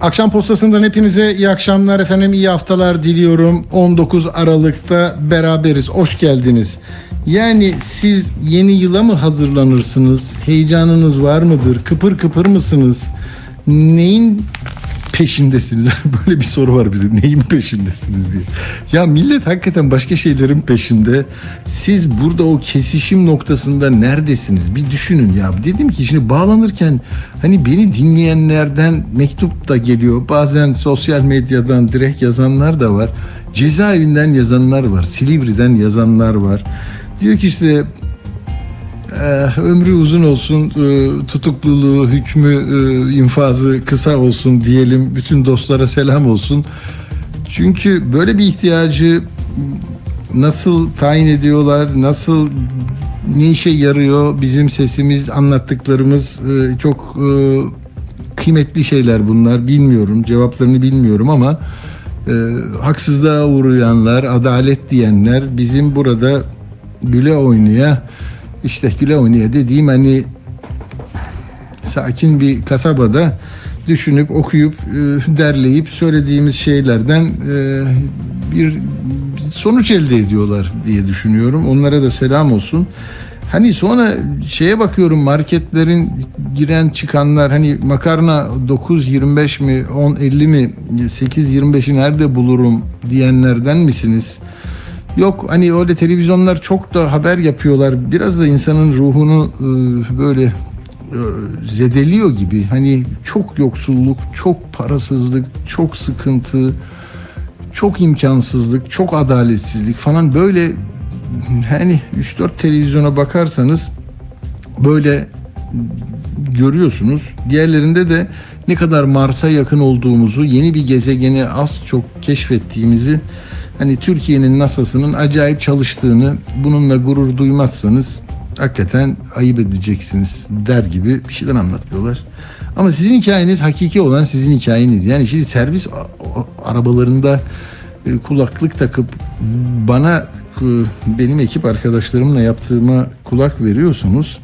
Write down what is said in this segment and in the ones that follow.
Akşam postasından hepinize iyi akşamlar efendim, iyi haftalar diliyorum. 19 Aralık'ta beraberiz, hoş geldiniz. Yani siz yeni yıla mı hazırlanırsınız? Heyecanınız var mıdır? Kıpır kıpır mısınız? Neyin peşindesiniz? Böyle bir soru var bize. Neyin peşindesiniz diye. Ya millet hakikaten başka şeylerin peşinde. Siz burada o kesişim noktasında neredesiniz? Bir düşünün ya. Dedim ki şimdi bağlanırken hani beni dinleyenlerden mektup da geliyor. Bazen sosyal medyadan direkt yazanlar da var. Cezaevinden yazanlar var. Silivri'den yazanlar var. Diyor ki işte ömrü uzun olsun, e, tutukluluğu, hükmü, e, infazı kısa olsun diyelim. Bütün dostlara selam olsun. Çünkü böyle bir ihtiyacı nasıl tayin ediyorlar, nasıl ne işe yarıyor bizim sesimiz, anlattıklarımız e, çok kıymetli şeyler bunlar. Bilmiyorum, cevaplarını bilmiyorum ama haksızlığa uğrayanlar, adalet diyenler bizim burada güle oynaya işte güle oynaya dediğim hani sakin bir kasabada düşünüp okuyup e, derleyip söylediğimiz şeylerden e, bir sonuç elde ediyorlar diye düşünüyorum. Onlara da selam olsun. Hani sonra şeye bakıyorum marketlerin giren çıkanlar hani makarna 9.25 mi 10.50 mi 8.25'i nerede bulurum diyenlerden misiniz? Yok hani öyle televizyonlar çok da haber yapıyorlar. Biraz da insanın ruhunu e, böyle e, zedeliyor gibi. Hani çok yoksulluk, çok parasızlık, çok sıkıntı, çok imkansızlık, çok adaletsizlik falan böyle hani 3-4 televizyona bakarsanız böyle görüyorsunuz. Diğerlerinde de ne kadar Mars'a yakın olduğumuzu, yeni bir gezegeni az çok keşfettiğimizi hani Türkiye'nin NASA'sının acayip çalıştığını bununla gurur duymazsanız hakikaten ayıp edeceksiniz der gibi bir şeyler anlatıyorlar. Ama sizin hikayeniz hakiki olan sizin hikayeniz. Yani şimdi servis arabalarında e, kulaklık takıp bana benim ekip arkadaşlarımla yaptığıma kulak veriyorsunuz.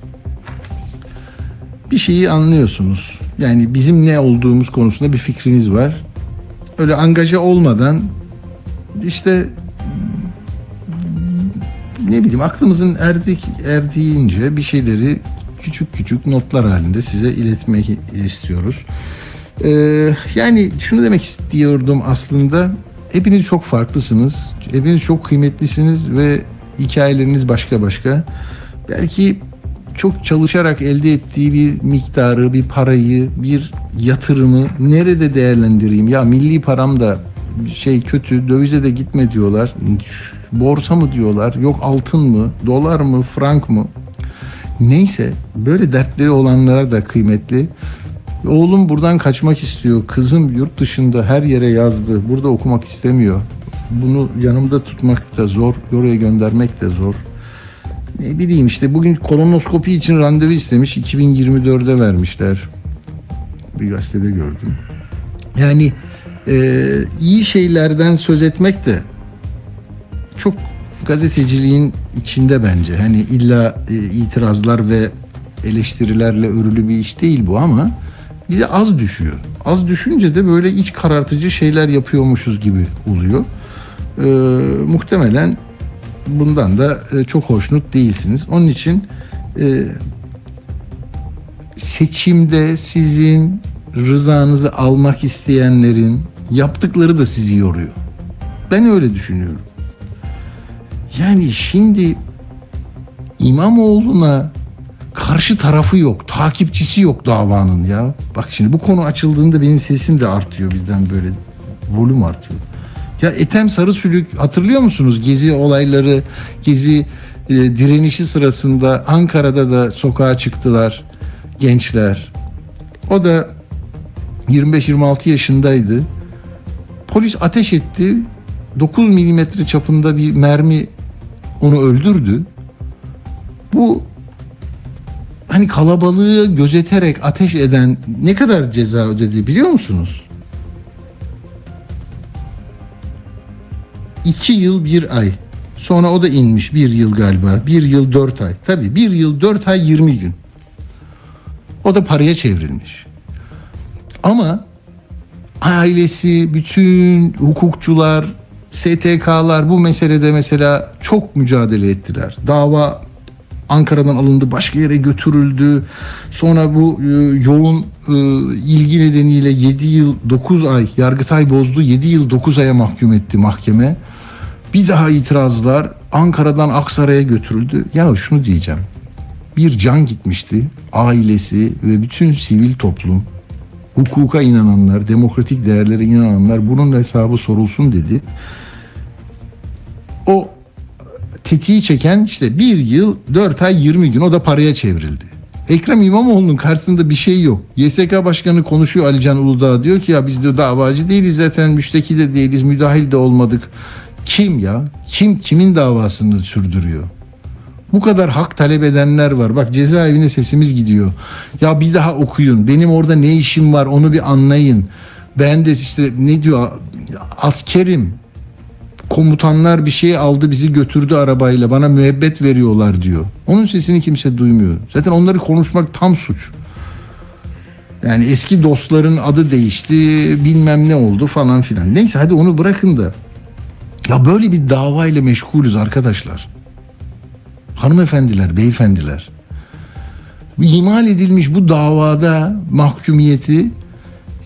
Bir şeyi anlıyorsunuz. Yani bizim ne olduğumuz konusunda bir fikriniz var. Öyle angaja olmadan işte ne bileyim aklımızın erdik erdiğince bir şeyleri küçük küçük notlar halinde size iletmek istiyoruz. Ee, yani şunu demek istiyordum aslında. Hepiniz çok farklısınız. Hepiniz çok kıymetlisiniz ve hikayeleriniz başka başka. Belki çok çalışarak elde ettiği bir miktarı, bir parayı, bir yatırımı nerede değerlendireyim? Ya milli param da şey kötü, dövize de gitme diyorlar. Borsa mı diyorlar, yok altın mı, dolar mı, frank mı? Neyse böyle dertleri olanlara da kıymetli. Oğlum buradan kaçmak istiyor. Kızım yurt dışında her yere yazdı. Burada okumak istemiyor. Bunu yanımda tutmak da zor. Oraya göndermek de zor. Ne bileyim işte bugün kolonoskopi için randevu istemiş. 2024'de vermişler. Bir gazetede gördüm. Yani e, iyi şeylerden söz etmek de çok gazeteciliğin içinde bence. Hani illa e, itirazlar ve eleştirilerle örülü bir iş değil bu ama bize az düşüyor. Az düşünce de böyle iç karartıcı şeyler yapıyormuşuz gibi oluyor. E, muhtemelen bundan da e, çok hoşnut değilsiniz. Onun için e, seçimde sizin rızanızı almak isteyenlerin yaptıkları da sizi yoruyor. Ben öyle düşünüyorum. Yani şimdi İmamoğlu'na karşı tarafı yok, takipçisi yok davanın ya. Bak şimdi bu konu açıldığında benim sesim de artıyor birden böyle volüm artıyor. Ya Etem Sarı Sülük hatırlıyor musunuz? Gezi olayları, gezi e, direnişi sırasında Ankara'da da sokağa çıktılar gençler. O da 25-26 yaşındaydı. Polis ateş etti. 9 milimetre çapında bir mermi onu öldürdü. Bu hani kalabalığı gözeterek ateş eden ne kadar ceza ödedi biliyor musunuz? İki yıl bir ay. Sonra o da inmiş bir yıl galiba. Bir yıl dört ay. Tabii bir yıl dört ay yirmi gün. O da paraya çevrilmiş. Ama ailesi, bütün hukukçular, STK'lar bu meselede mesela çok mücadele ettiler. Dava Ankara'dan alındı, başka yere götürüldü. Sonra bu e, yoğun e, ilgi nedeniyle 7 yıl 9 ay Yargıtay bozdu. 7 yıl 9 aya mahkum etti mahkeme. Bir daha itirazlar Ankara'dan Aksaray'a götürüldü. Ya şunu diyeceğim. Bir can gitmişti. Ailesi ve bütün sivil toplum hukuka inananlar, demokratik değerlere inananlar bunun hesabı sorulsun dedi. O tetiği çeken işte bir yıl 4 ay 20 gün o da paraya çevrildi. Ekrem İmamoğlu'nun karşısında bir şey yok. YSK Başkanı konuşuyor Alican Uludağ diyor ki ya biz diyor davacı değiliz zaten müşteki de değiliz müdahil de olmadık. Kim ya? Kim kimin davasını sürdürüyor? Bu kadar hak talep edenler var. Bak cezaevine sesimiz gidiyor. Ya bir daha okuyun. Benim orada ne işim var onu bir anlayın. Ben de işte ne diyor askerim. Komutanlar bir şey aldı bizi götürdü arabayla. Bana müebbet veriyorlar diyor. Onun sesini kimse duymuyor. Zaten onları konuşmak tam suç. Yani eski dostların adı değişti, bilmem ne oldu falan filan. Neyse hadi onu bırakın da. Ya böyle bir davayla meşgulüz arkadaşlar hanımefendiler, beyefendiler imal edilmiş bu davada mahkumiyeti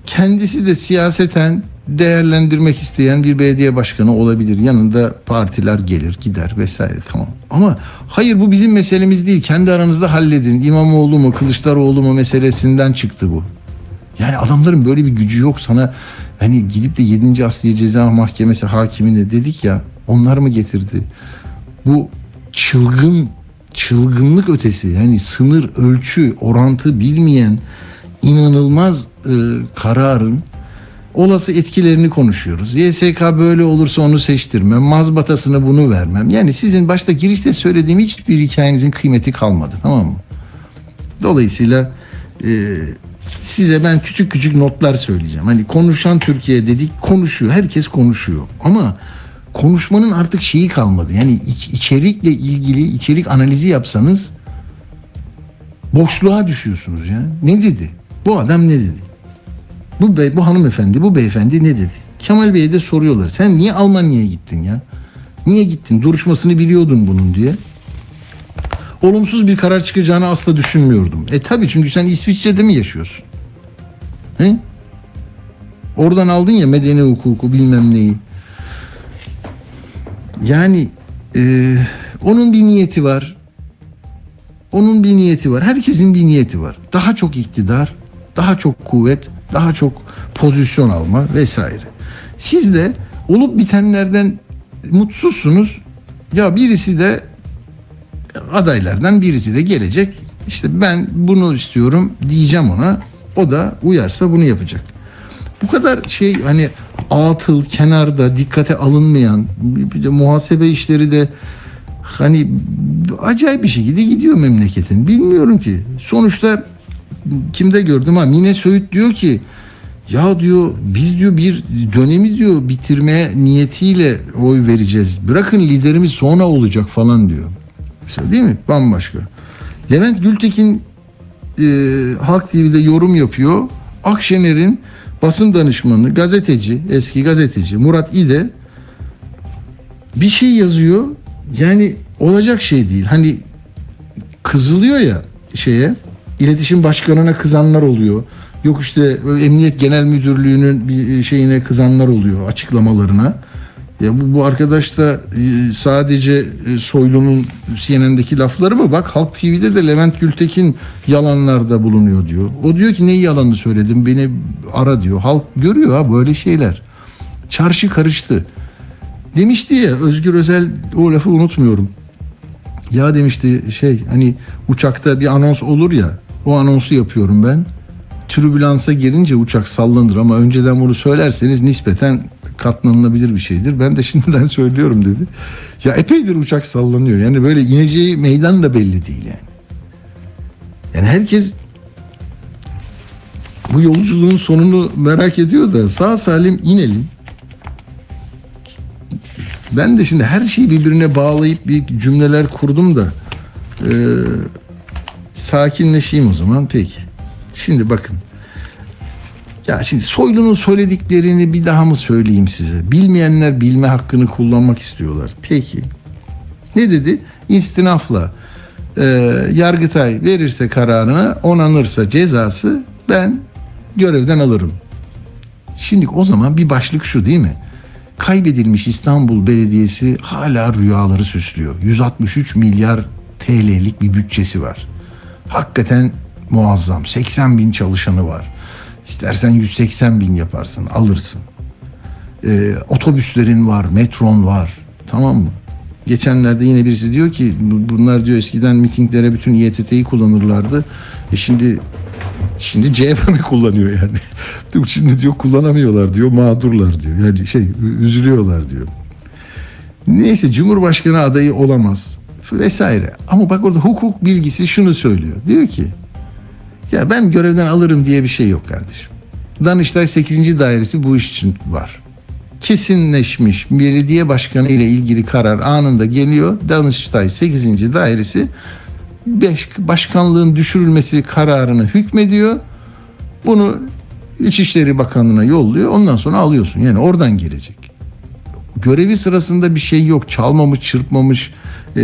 kendisi de siyaseten değerlendirmek isteyen bir belediye başkanı olabilir. Yanında partiler gelir gider vesaire tamam. Ama hayır bu bizim meselemiz değil. Kendi aranızda halledin. İmamoğlu mu Kılıçdaroğlu mu meselesinden çıktı bu. Yani adamların böyle bir gücü yok sana hani gidip de 7. Asliye Ceza Mahkemesi hakimine dedik ya onlar mı getirdi? Bu çılgın çılgınlık ötesi yani sınır ölçü orantı bilmeyen inanılmaz e, kararın olası etkilerini konuşuyoruz. YSK böyle olursa onu seçtirmem, mazbatasını bunu vermem. Yani sizin başta girişte söylediğim hiçbir hikayenizin kıymeti kalmadı tamam mı? Dolayısıyla e, size ben küçük küçük notlar söyleyeceğim. Hani konuşan Türkiye dedik konuşuyor, herkes konuşuyor ama konuşmanın artık şeyi kalmadı. Yani iç, içerikle ilgili içerik analizi yapsanız boşluğa düşüyorsunuz ya. Ne dedi? Bu adam ne dedi? Bu bey, bu hanımefendi, bu beyefendi ne dedi? Kemal Bey'e de soruyorlar. Sen niye Almanya'ya gittin ya? Niye gittin? Duruşmasını biliyordun bunun diye. Olumsuz bir karar çıkacağını asla düşünmüyordum. E tabi çünkü sen İsviçre'de mi yaşıyorsun? He? Oradan aldın ya medeni hukuku bilmem neyi. Yani e, onun bir niyeti var. Onun bir niyeti var. Herkesin bir niyeti var. Daha çok iktidar, daha çok kuvvet, daha çok pozisyon alma vesaire. Siz de olup bitenlerden mutsuzsunuz. Ya birisi de adaylardan birisi de gelecek. İşte ben bunu istiyorum diyeceğim ona. O da uyarsa bunu yapacak. Bu kadar şey hani atıl kenarda dikkate alınmayan bir de muhasebe işleri de hani acayip bir şekilde gidiyor memleketin. Bilmiyorum ki. Sonuçta kimde gördüm ha Mine Söğüt diyor ki ya diyor biz diyor bir dönemi diyor bitirmeye niyetiyle oy vereceğiz. Bırakın liderimiz sonra olacak falan diyor. Mesela değil mi? Bambaşka. Levent Gültekin e, Halk TV'de yorum yapıyor. Akşener'in basın danışmanı, gazeteci, eski gazeteci Murat İde bir şey yazıyor. Yani olacak şey değil. Hani kızılıyor ya şeye, iletişim başkanına kızanlar oluyor. Yok işte Emniyet Genel Müdürlüğü'nün bir şeyine kızanlar oluyor açıklamalarına. Ya bu, bu arkadaş da e, sadece e, Soylu'nun CNN'deki lafları mı? Bak Halk TV'de de Levent Gültekin yalanlarda bulunuyor diyor. O diyor ki neyi yalanı söyledim beni ara diyor. Halk görüyor ha böyle şeyler. Çarşı karıştı. Demişti ya Özgür Özel o lafı unutmuyorum. Ya demişti şey hani uçakta bir anons olur ya o anonsu yapıyorum ben. Türbülansa girince uçak sallanır ama önceden bunu söylerseniz nispeten katlanılabilir bir şeydir. Ben de şimdiden söylüyorum dedi. Ya epeydir uçak sallanıyor. Yani böyle ineceği meydan da belli değil yani. Yani herkes bu yolculuğun sonunu merak ediyor da sağ salim inelim. Ben de şimdi her şeyi birbirine bağlayıp bir cümleler kurdum da e, sakinleşeyim o zaman peki. Şimdi bakın. Ya şimdi Soylu'nun söylediklerini bir daha mı söyleyeyim size? Bilmeyenler bilme hakkını kullanmak istiyorlar. Peki. Ne dedi? İstinafla e, Yargıtay verirse kararını onanırsa cezası ben görevden alırım. Şimdi o zaman bir başlık şu değil mi? Kaybedilmiş İstanbul Belediyesi hala rüyaları süslüyor. 163 milyar TL'lik bir bütçesi var. Hakikaten muazzam. 80 bin çalışanı var. İstersen 180 bin yaparsın, alırsın. Ee, otobüslerin var, metron var. Tamam mı? Geçenlerde yine birisi diyor ki bu- bunlar diyor eskiden mitinglere bütün İETT'yi kullanırlardı. E şimdi şimdi CHP kullanıyor yani? Şimdi diyor kullanamıyorlar diyor, mağdurlar diyor. Yani şey üzülüyorlar diyor. Neyse Cumhurbaşkanı adayı olamaz vesaire. Ama bak orada hukuk bilgisi şunu söylüyor. Diyor ki ya ben görevden alırım diye bir şey yok kardeşim. Danıştay 8. dairesi bu iş için var. Kesinleşmiş belediye başkanı ile ilgili karar anında geliyor. Danıştay 8. dairesi başkanlığın düşürülmesi kararını hükmediyor. Bunu İçişleri Bakanlığı'na yolluyor. Ondan sonra alıyorsun. Yani oradan gelecek görevi sırasında bir şey yok. Çalmamış, çırpmamış, e,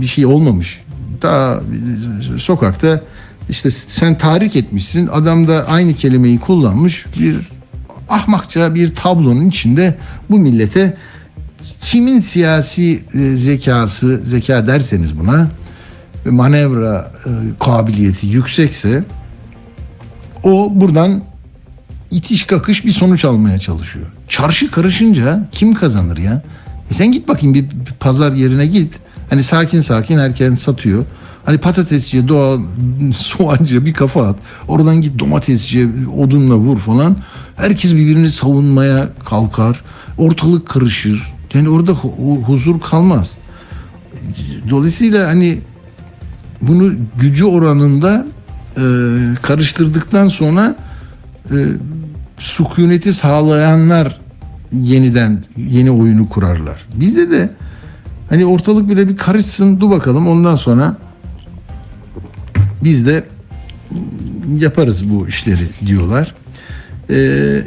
bir şey olmamış. Daha e, sokakta işte sen tahrik etmişsin. Adam da aynı kelimeyi kullanmış. Bir ahmakça bir tablonun içinde bu millete kimin siyasi e, zekası, zeka derseniz buna manevra e, kabiliyeti yüksekse o buradan itiş kakış bir sonuç almaya çalışıyor. Çarşı karışınca kim kazanır ya? E sen git bakayım bir, pazar yerine git. Hani sakin sakin herkes satıyor. Hani patatesçiye, doğa, soğancıya bir kafa at. Oradan git domatesçiye odunla vur falan. Herkes birbirini savunmaya kalkar. Ortalık karışır. Yani orada hu- huzur kalmaz. Dolayısıyla hani bunu gücü oranında e, karıştırdıktan sonra e, sükuneti sağlayanlar yeniden yeni oyunu kurarlar. Bizde de hani ortalık bile bir karışsın dur bakalım ondan sonra biz de yaparız bu işleri diyorlar. Ee,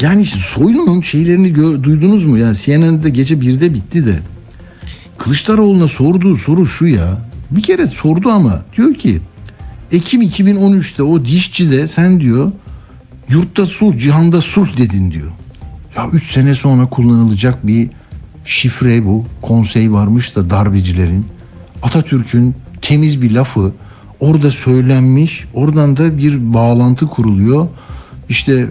yani işte Soylu'nun şeylerini gö- duydunuz mu? Yani CNN'de gece birde bitti de Kılıçdaroğlu'na sorduğu soru şu ya. Bir kere sordu ama diyor ki Ekim 2013'te o dişçide sen diyor yurtta sulh, cihanda sulh dedin diyor. Ya 3 sene sonra kullanılacak bir şifre bu. Konsey varmış da darbecilerin. Atatürk'ün temiz bir lafı orada söylenmiş. Oradan da bir bağlantı kuruluyor. İşte e,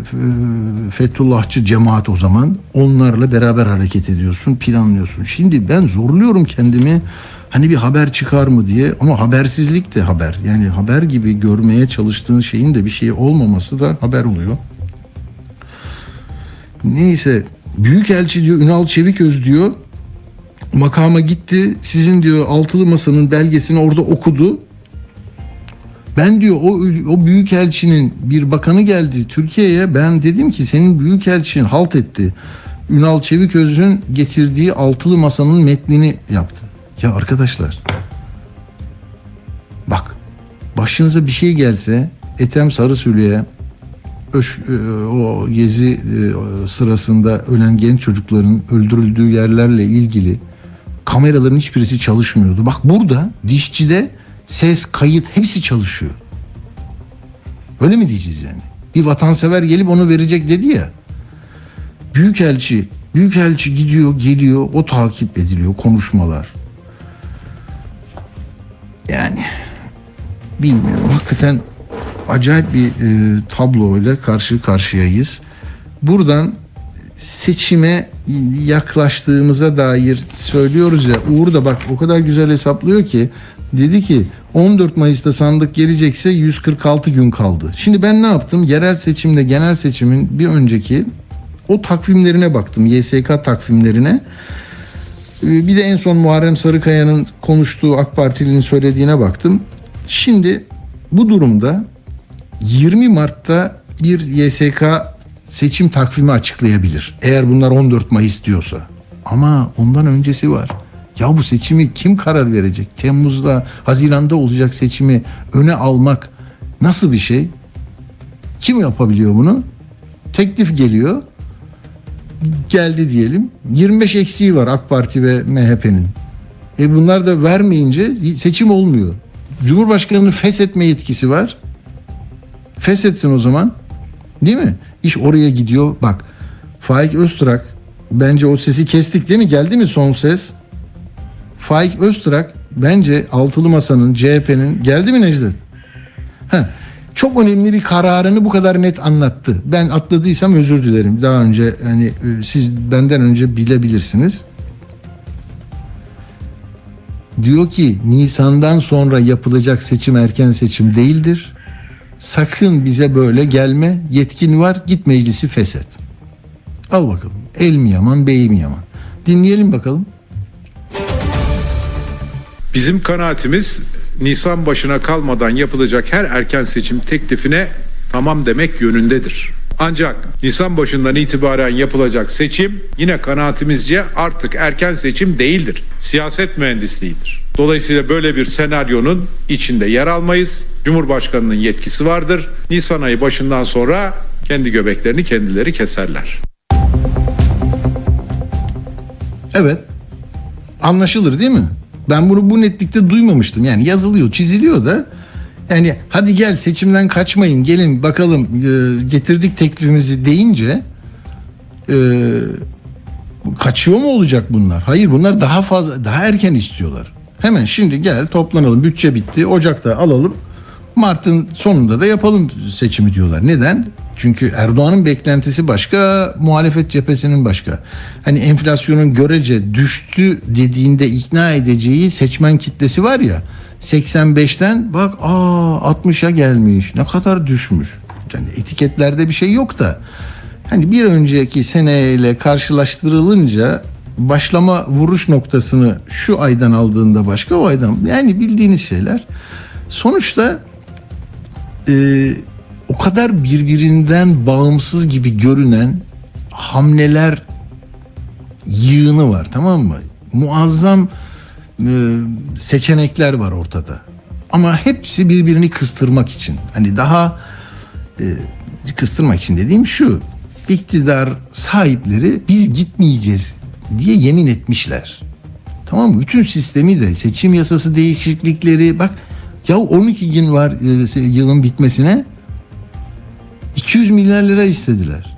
Fethullahçı cemaat o zaman onlarla beraber hareket ediyorsun, planlıyorsun. Şimdi ben zorluyorum kendimi hani bir haber çıkar mı diye ama habersizlik de haber. Yani haber gibi görmeye çalıştığın şeyin de bir şey olmaması da haber oluyor. Neyse Büyükelçi diyor Ünal Çeviköz diyor makama gitti. Sizin diyor altılı masanın belgesini orada okudu. Ben diyor o o büyükelçinin bir bakanı geldi Türkiye'ye. Ben dedim ki senin büyükelçin halt etti. Ünal Çeviköz'ün getirdiği altılı masanın metnini yaptı. Ya arkadaşlar bak başınıza bir şey gelse Ethem Sarısülü'ye Öş, o gezi e, sırasında ölen genç çocukların öldürüldüğü yerlerle ilgili kameraların hiçbirisi çalışmıyordu. Bak burada dişçide ses, kayıt hepsi çalışıyor. Öyle mi diyeceğiz yani? Bir vatansever gelip onu verecek dedi ya. Büyükelçi, büyükelçi gidiyor, geliyor, o takip ediliyor, konuşmalar. Yani bilmiyorum hakikaten acayip bir e, tabloyla karşı karşıyayız. Buradan seçime yaklaştığımıza dair söylüyoruz ya Uğur da bak o kadar güzel hesaplıyor ki dedi ki 14 Mayıs'ta sandık gelecekse 146 gün kaldı. Şimdi ben ne yaptım? Yerel seçimde genel seçimin bir önceki o takvimlerine baktım. YSK takvimlerine. Ee, Bir de en son Muharrem Sarıkaya'nın konuştuğu AK Partili'nin söylediğine baktım. Şimdi bu durumda 20 Mart'ta bir YSK seçim takvimi açıklayabilir. Eğer bunlar 14 Mayıs diyorsa. Ama ondan öncesi var. Ya bu seçimi kim karar verecek? Temmuz'da, Haziran'da olacak seçimi öne almak nasıl bir şey? Kim yapabiliyor bunu? Teklif geliyor. Geldi diyelim. 25 eksiği var AK Parti ve MHP'nin. E bunlar da vermeyince seçim olmuyor. Cumhurbaşkanının feshetme yetkisi var. Feshetsin o zaman. Değil mi? İş oraya gidiyor. Bak Faik Öztürk bence o sesi kestik değil mi? Geldi mi son ses? Faik Öztürk bence altılı masanın CHP'nin geldi mi Necdet? Heh, çok önemli bir kararını bu kadar net anlattı. Ben atladıysam özür dilerim. Daha önce hani siz benden önce bilebilirsiniz. Diyor ki Nisan'dan sonra yapılacak seçim erken seçim değildir. Sakın bize böyle gelme. Yetkin var. Git meclisi feshet. Al bakalım. El mi yaman, bey mi yaman? Dinleyelim bakalım. Bizim kanaatimiz Nisan başına kalmadan yapılacak her erken seçim teklifine tamam demek yönündedir. Ancak Nisan başından itibaren yapılacak seçim yine kanaatimizce artık erken seçim değildir. Siyaset mühendisliğidir. Dolayısıyla böyle bir senaryonun içinde yer almayız. Cumhurbaşkanının yetkisi vardır. Nisan ayı başından sonra kendi göbeklerini kendileri keserler. Evet. Anlaşılır değil mi? Ben bunu bu netlikte duymamıştım. Yani yazılıyor, çiziliyor da. Yani hadi gel seçimden kaçmayın, gelin bakalım e, getirdik teklifimizi deyince e, kaçıyor mu olacak bunlar? Hayır bunlar daha fazla, daha erken istiyorlar. Hemen şimdi gel toplanalım, bütçe bitti, Ocak'ta alalım. Mart'ın sonunda da yapalım seçimi diyorlar. Neden? Çünkü Erdoğan'ın beklentisi başka, muhalefet cephesinin başka. Hani enflasyonun görece düştü dediğinde ikna edeceği seçmen kitlesi var ya. 85'ten bak aa 60'a gelmiş. Ne kadar düşmüş. Yani etiketlerde bir şey yok da. Hani bir önceki seneyle karşılaştırılınca başlama vuruş noktasını şu aydan aldığında başka o aydan yani bildiğiniz şeyler. Sonuçta e, o kadar birbirinden bağımsız gibi görünen hamleler yığını var tamam mı? Muazzam e, seçenekler var ortada. Ama hepsi birbirini kıstırmak için. Hani daha e, kıstırmak için dediğim şu. iktidar sahipleri biz gitmeyeceğiz diye yemin etmişler. Tamam mı? Bütün sistemi de seçim yasası değişiklikleri bak ya 12 gün var e, yılın bitmesine 200 milyar lira istediler.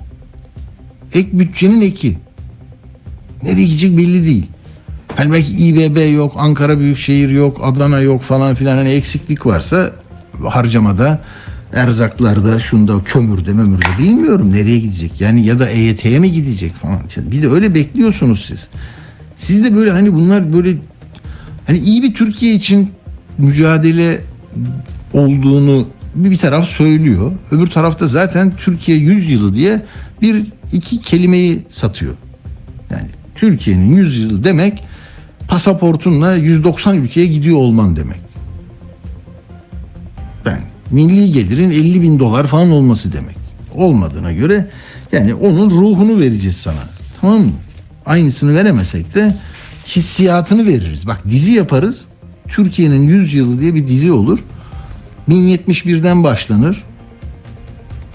Ek bütçenin eki. Nereye gidecek belli değil. Hani belki İBB yok, Ankara Büyükşehir yok, Adana yok falan filan hani eksiklik varsa harcamada, erzaklarda, şunda kömürde, mömürde bilmiyorum nereye gidecek. Yani ya da EYT'ye mi gidecek falan. Bir de öyle bekliyorsunuz siz. Siz de böyle hani bunlar böyle hani iyi bir Türkiye için mücadele olduğunu bir, bir taraf söylüyor. Öbür tarafta zaten Türkiye 100 yılı diye bir iki kelimeyi satıyor. Yani Türkiye'nin 100 yılı demek pasaportunla 190 ülkeye gidiyor olman demek. Ben milli gelirin 50 bin dolar falan olması demek. Olmadığına göre yani onun ruhunu vereceğiz sana. Tamam mı? Aynısını veremesek de hissiyatını veririz. Bak dizi yaparız. Türkiye'nin 100 yılı diye bir dizi olur. 1071'den başlanır.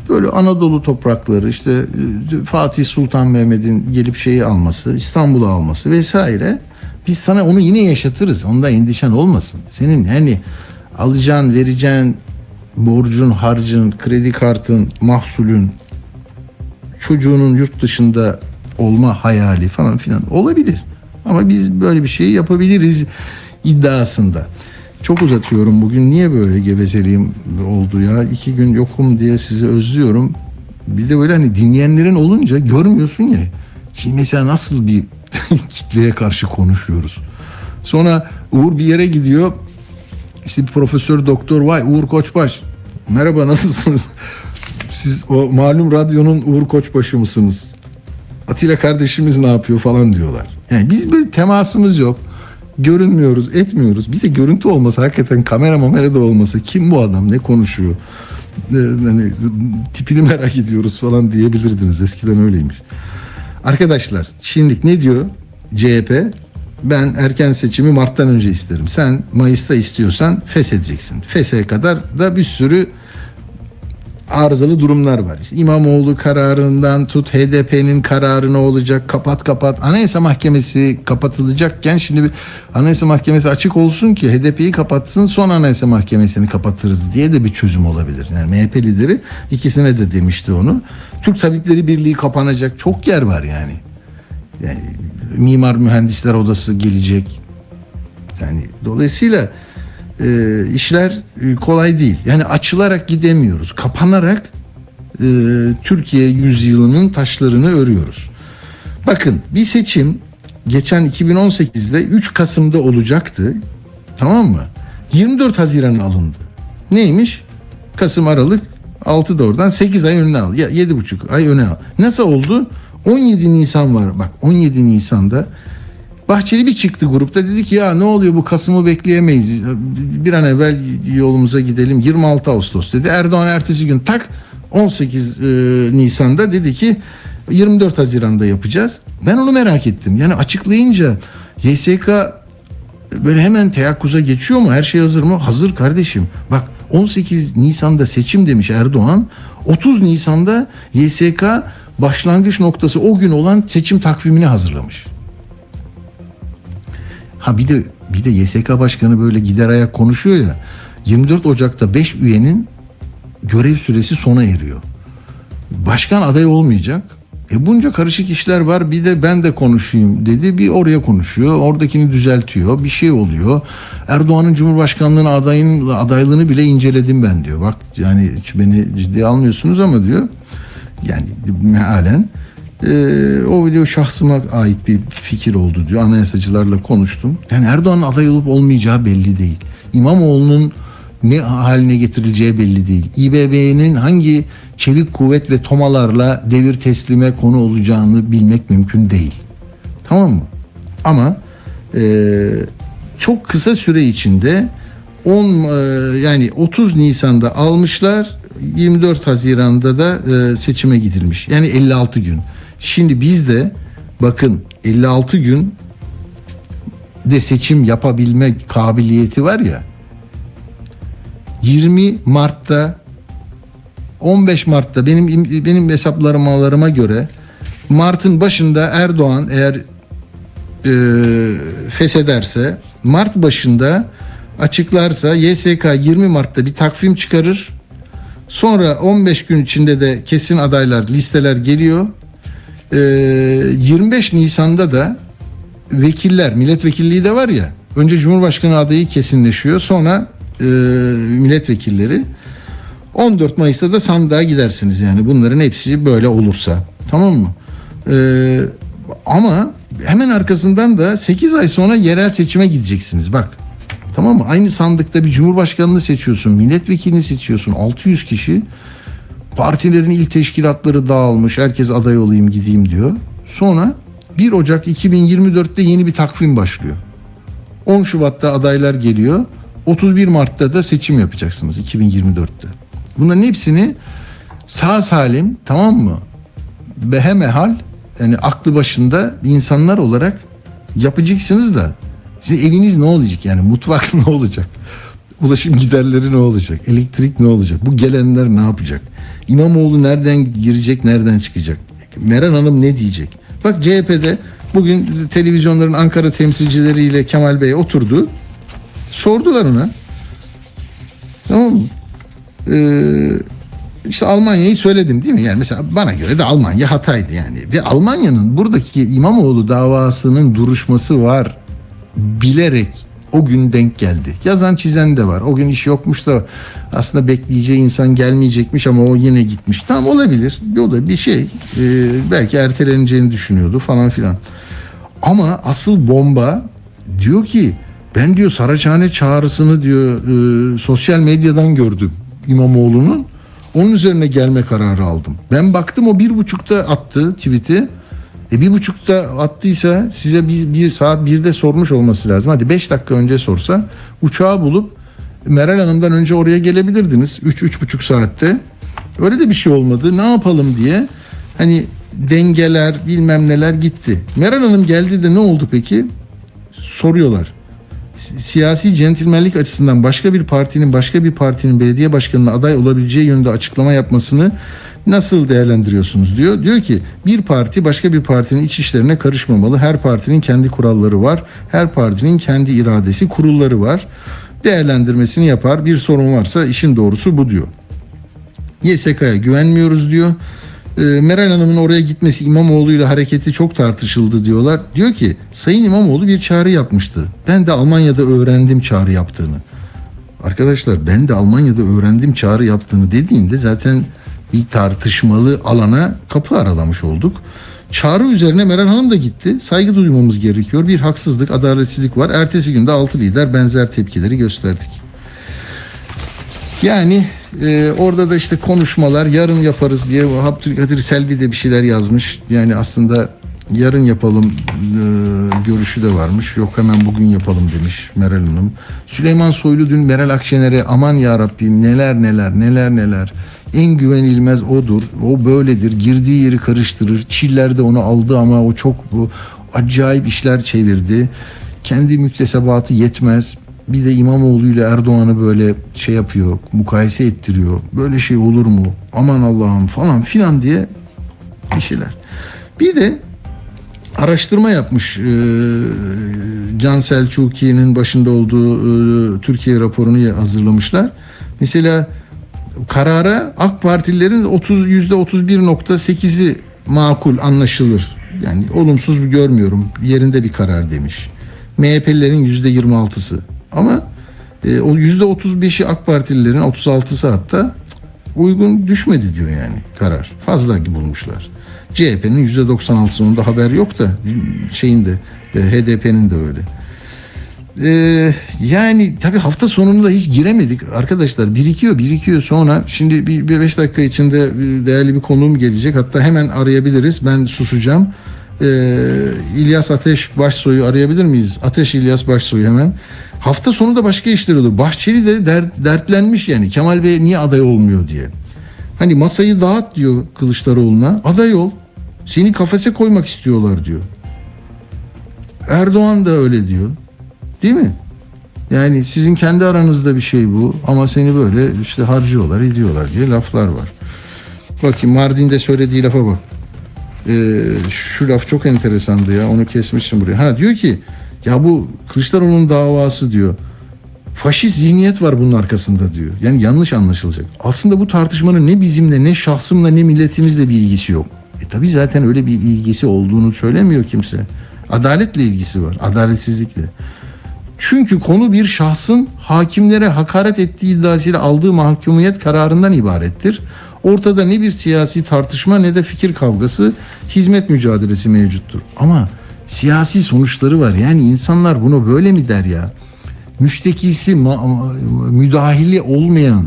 Böyle Anadolu toprakları işte e, Fatih Sultan Mehmet'in gelip şeyi alması, İstanbul'u alması vesaire. Biz sana onu yine yaşatırız. Onda endişen olmasın. Senin hani alacağın, vereceğin borcun, harcın, kredi kartın, mahsulün, çocuğunun yurt dışında olma hayali falan filan olabilir. Ama biz böyle bir şey yapabiliriz iddiasında. Çok uzatıyorum bugün. Niye böyle gevezeliğim oldu ya? İki gün yokum diye sizi özlüyorum. Bir de böyle hani dinleyenlerin olunca görmüyorsun ya. Şimdi mesela nasıl bir kitleye karşı konuşuyoruz. Sonra Uğur bir yere gidiyor. İşte bir profesör doktor vay Uğur Koçbaş. Merhaba nasılsınız? Siz o malum radyonun Uğur Koçbaşı mısınız? Atilla kardeşimiz ne yapıyor falan diyorlar. Yani biz böyle temasımız yok. Görünmüyoruz, etmiyoruz. Bir de görüntü olmasa hakikaten kamera mamera da olmasa kim bu adam ne konuşuyor? Hani tipini merak ediyoruz falan diyebilirdiniz. Eskiden öyleymiş. Arkadaşlar şimdilik ne diyor CHP? Ben erken seçimi Mart'tan önce isterim. Sen Mayıs'ta istiyorsan feshedeceksin. Feshe kadar da bir sürü arızalı durumlar var. İşte İmamoğlu kararından tut HDP'nin kararı ne olacak kapat kapat. Anayasa Mahkemesi kapatılacakken şimdi bir Anayasa Mahkemesi açık olsun ki HDP'yi kapatsın son Anayasa Mahkemesi'ni kapatırız diye de bir çözüm olabilir. Yani MHP lideri ikisine de demişti onu. Türk Tabipleri Birliği kapanacak çok yer var yani. Yani Mimar Mühendisler Odası gelecek. Yani dolayısıyla e, işler e, kolay değil. Yani açılarak gidemiyoruz. Kapanarak e, Türkiye yüzyılının taşlarını örüyoruz. Bakın bir seçim geçen 2018'de 3 Kasım'da olacaktı. Tamam mı? 24 Haziran alındı. Neymiş? Kasım Aralık 6 da oradan 8 ay önüne al. Ya 7,5 ay öne al. Nasıl oldu? 17 Nisan var. Bak 17 Nisan'da Bahçeli bir çıktı grupta dedi ki ya ne oluyor bu Kasım'ı bekleyemeyiz. Bir an evvel yolumuza gidelim. 26 Ağustos dedi. Erdoğan ertesi gün tak 18 e, Nisan'da dedi ki 24 Haziran'da yapacağız. Ben onu merak ettim. Yani açıklayınca YSK böyle hemen teyakkuza geçiyor mu? Her şey hazır mı? Hazır kardeşim. Bak 18 Nisan'da seçim demiş Erdoğan. 30 Nisan'da YSK başlangıç noktası o gün olan seçim takvimini hazırlamış. Ha bir de bir de YSK başkanı böyle gider ayak konuşuyor ya. 24 Ocak'ta 5 üyenin görev süresi sona eriyor. Başkan aday olmayacak. E bunca karışık işler var bir de ben de konuşayım dedi. Bir oraya konuşuyor. Oradakini düzeltiyor. Bir şey oluyor. Erdoğan'ın Cumhurbaşkanlığına adayın adaylığını bile inceledim ben diyor. Bak yani hiç beni ciddiye almıyorsunuz ama diyor. Yani mealen ee, o video şahsıma ait bir fikir oldu diyor. Anayasacılarla konuştum. Yani Erdoğan'ın aday olup olmayacağı belli değil. İmamoğlu'nun ne haline getirileceği belli değil. İBB'nin hangi çevik kuvvet ve tomalarla devir teslime konu olacağını bilmek mümkün değil. Tamam mı? Ama e, çok kısa süre içinde 10 e, yani 30 Nisan'da almışlar 24 Haziran'da da e, seçime gidilmiş. Yani 56 gün. Şimdi biz de bakın 56 gün de seçim yapabilme kabiliyeti var ya 20 Mart'ta 15 Mart'ta benim benim hesaplarıma göre Mart'ın başında Erdoğan eğer e, feshederse Mart başında açıklarsa YSK 20 Mart'ta bir takvim çıkarır. Sonra 15 gün içinde de kesin adaylar listeler geliyor. Ee, 25 Nisan'da da vekiller milletvekilliği de var ya önce Cumhurbaşkanı adayı kesinleşiyor sonra e, milletvekilleri 14 Mayıs'ta da sandığa gidersiniz yani bunların hepsi böyle olursa tamam mı? Ee, ama hemen arkasından da 8 ay sonra yerel seçime gideceksiniz bak tamam mı? Aynı sandıkta bir cumhurbaşkanını seçiyorsun milletvekilini seçiyorsun 600 kişi partilerin il teşkilatları dağılmış herkes aday olayım gideyim diyor. Sonra 1 Ocak 2024'te yeni bir takvim başlıyor. 10 Şubat'ta adaylar geliyor. 31 Mart'ta da seçim yapacaksınız 2024'te. Bunların hepsini sağ salim tamam mı? Behemehal yani aklı başında insanlar olarak yapacaksınız da sizin eviniz ne olacak yani mutfak ne olacak? Ulaşım giderleri ne olacak? Elektrik ne olacak? Bu gelenler ne yapacak? İmamoğlu nereden girecek, nereden çıkacak? Meral Hanım ne diyecek? Bak CHP'de bugün televizyonların Ankara temsilcileriyle Kemal Bey oturdu. Sordular ona. Tamam mı? Ee, işte Almanya'yı söyledim değil mi? Yani mesela bana göre de Almanya hataydı yani. Ve Almanya'nın buradaki İmamoğlu davasının duruşması var. Bilerek o gün denk geldi. Yazan çizen de var. O gün iş yokmuş da aslında bekleyeceği insan gelmeyecekmiş ama o yine gitmiş. Tamam olabilir. O da bir şey. Ee, belki erteleneceğini düşünüyordu falan filan. Ama asıl bomba diyor ki ben diyor Saraçhane çağrısını diyor e, sosyal medyadan gördüm İmamoğlu'nun. Onun üzerine gelme kararı aldım. Ben baktım o bir buçukta attı tweet'i. E bir buçukta attıysa size bir, bir saat birde sormuş olması lazım. Hadi beş dakika önce sorsa uçağı bulup Meral Hanım'dan önce oraya gelebilirdiniz. Üç, üç buçuk saatte. Öyle de bir şey olmadı. Ne yapalım diye. Hani dengeler bilmem neler gitti. Meral Hanım geldi de ne oldu peki? Soruyorlar. Si- Siyasi centilmenlik açısından başka bir partinin başka bir partinin belediye başkanına aday olabileceği yönünde açıklama yapmasını nasıl değerlendiriyorsunuz diyor. Diyor ki bir parti başka bir partinin iç işlerine karışmamalı. Her partinin kendi kuralları var. Her partinin kendi iradesi, kurulları var. Değerlendirmesini yapar. Bir sorun varsa işin doğrusu bu diyor. YSK'ya güvenmiyoruz diyor. Ee, Meral Hanım'ın oraya gitmesi İmamoğlu ile hareketi çok tartışıldı diyorlar. Diyor ki Sayın İmamoğlu bir çağrı yapmıştı. Ben de Almanya'da öğrendim çağrı yaptığını. Arkadaşlar ben de Almanya'da öğrendim çağrı yaptığını dediğinde zaten bir tartışmalı alana kapı aralamış olduk. Çağrı üzerine Meral Hanım da gitti. Saygı duymamız gerekiyor. Bir haksızlık, adaletsizlik var. Ertesi günde altı lider benzer tepkileri gösterdik. Yani e, orada da işte konuşmalar yarın yaparız diye Abdülkadir Selvi de bir şeyler yazmış. Yani aslında yarın yapalım e, görüşü de varmış. Yok hemen bugün yapalım demiş Meral Hanım. Süleyman Soylu dün Meral Akşener'e aman ya Rabbim neler neler neler neler. En güvenilmez odur. O böyledir. Girdiği yeri karıştırır. Çiller de onu aldı ama o çok bu acayip işler çevirdi. Kendi müktesebatı yetmez. Bir de İmamoğlu ile Erdoğan'ı böyle şey yapıyor, mukayese ettiriyor. Böyle şey olur mu? Aman Allah'ım falan filan diye bir şeyler. Bir de araştırma yapmış e, Can Selçuki'nin başında olduğu e, Türkiye raporunu hazırlamışlar. Mesela karara AK Partililerin 30 yüzde 31.8'i makul anlaşılır. Yani olumsuz bir görmüyorum. Yerinde bir karar demiş. MHP'lilerin yüzde 26'sı. Ama e, o yüzde 35'i AK Partililerin 36'sı hatta uygun düşmedi diyor yani karar. Fazla bulmuşlar. CHP'nin yüzde 96'sının da haber yok da şeyin de e, HDP'nin de öyle. Ee, yani tabii hafta sonunda hiç giremedik arkadaşlar. Birikiyor birikiyor sonra. Şimdi bir, bir beş dakika içinde bir değerli bir konuğum gelecek. Hatta hemen arayabiliriz. Ben susacağım. Ee, İlyas Ateş Başsoy'u arayabilir miyiz? Ateş İlyas Başsoy hemen. Hafta sonu da başka işler oluyor. Bahçeli de dert, dertlenmiş yani. Kemal Bey niye aday olmuyor diye. Hani masayı dağıt diyor Kılıçdaroğlu'na. Aday ol. Seni kafese koymak istiyorlar diyor. Erdoğan da öyle diyor Değil mi? Yani sizin kendi aranızda bir şey bu ama seni böyle işte harcıyorlar, ediyorlar diye laflar var. Bakayım Mardin'de söylediği lafa bak. Ee, şu laf çok enteresandı ya. Onu kesmişim buraya. Ha diyor ki ya bu Kılıçdaroğlu'nun davası diyor. Faşist zihniyet var bunun arkasında diyor. Yani yanlış anlaşılacak. Aslında bu tartışmanın ne bizimle ne şahsımla ne milletimizle bir ilgisi yok. E tabi zaten öyle bir ilgisi olduğunu söylemiyor kimse. Adaletle ilgisi var. Adaletsizlikle. Çünkü konu bir şahsın hakimlere hakaret ettiği iddiasıyla aldığı mahkumiyet kararından ibarettir. Ortada ne bir siyasi tartışma ne de fikir kavgası, hizmet mücadelesi mevcuttur. Ama siyasi sonuçları var. Yani insanlar bunu böyle mi der ya? Müştekisi, müdahili olmayan,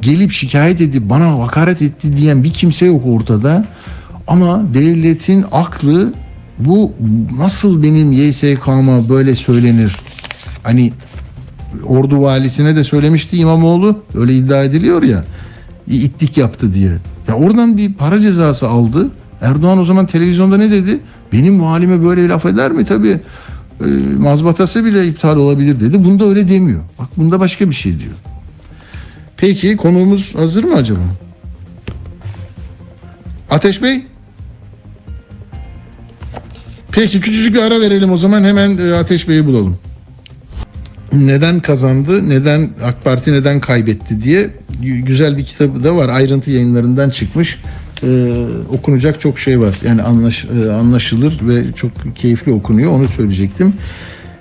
gelip şikayet edip bana hakaret etti diyen bir kimse yok ortada. Ama devletin aklı bu nasıl benim YSK'ma böyle söylenir? Hani ordu valisine de söylemişti İmamoğlu. Öyle iddia ediliyor ya. itlik yaptı diye. Ya oradan bir para cezası aldı. Erdoğan o zaman televizyonda ne dedi? Benim valime böyle laf eder mi? Tabii e, mazbatası bile iptal olabilir dedi. Bunda öyle demiyor. Bak bunda başka bir şey diyor. Peki konuğumuz hazır mı acaba? Ateş Bey? Peki küçücük bir ara verelim o zaman hemen e, Ateş Bey'i bulalım neden kazandı, neden AK Parti neden kaybetti diye güzel bir kitabı da var. Ayrıntı yayınlarından çıkmış. Ee, okunacak çok şey var. Yani anlaş, e, anlaşılır ve çok keyifli okunuyor. Onu söyleyecektim.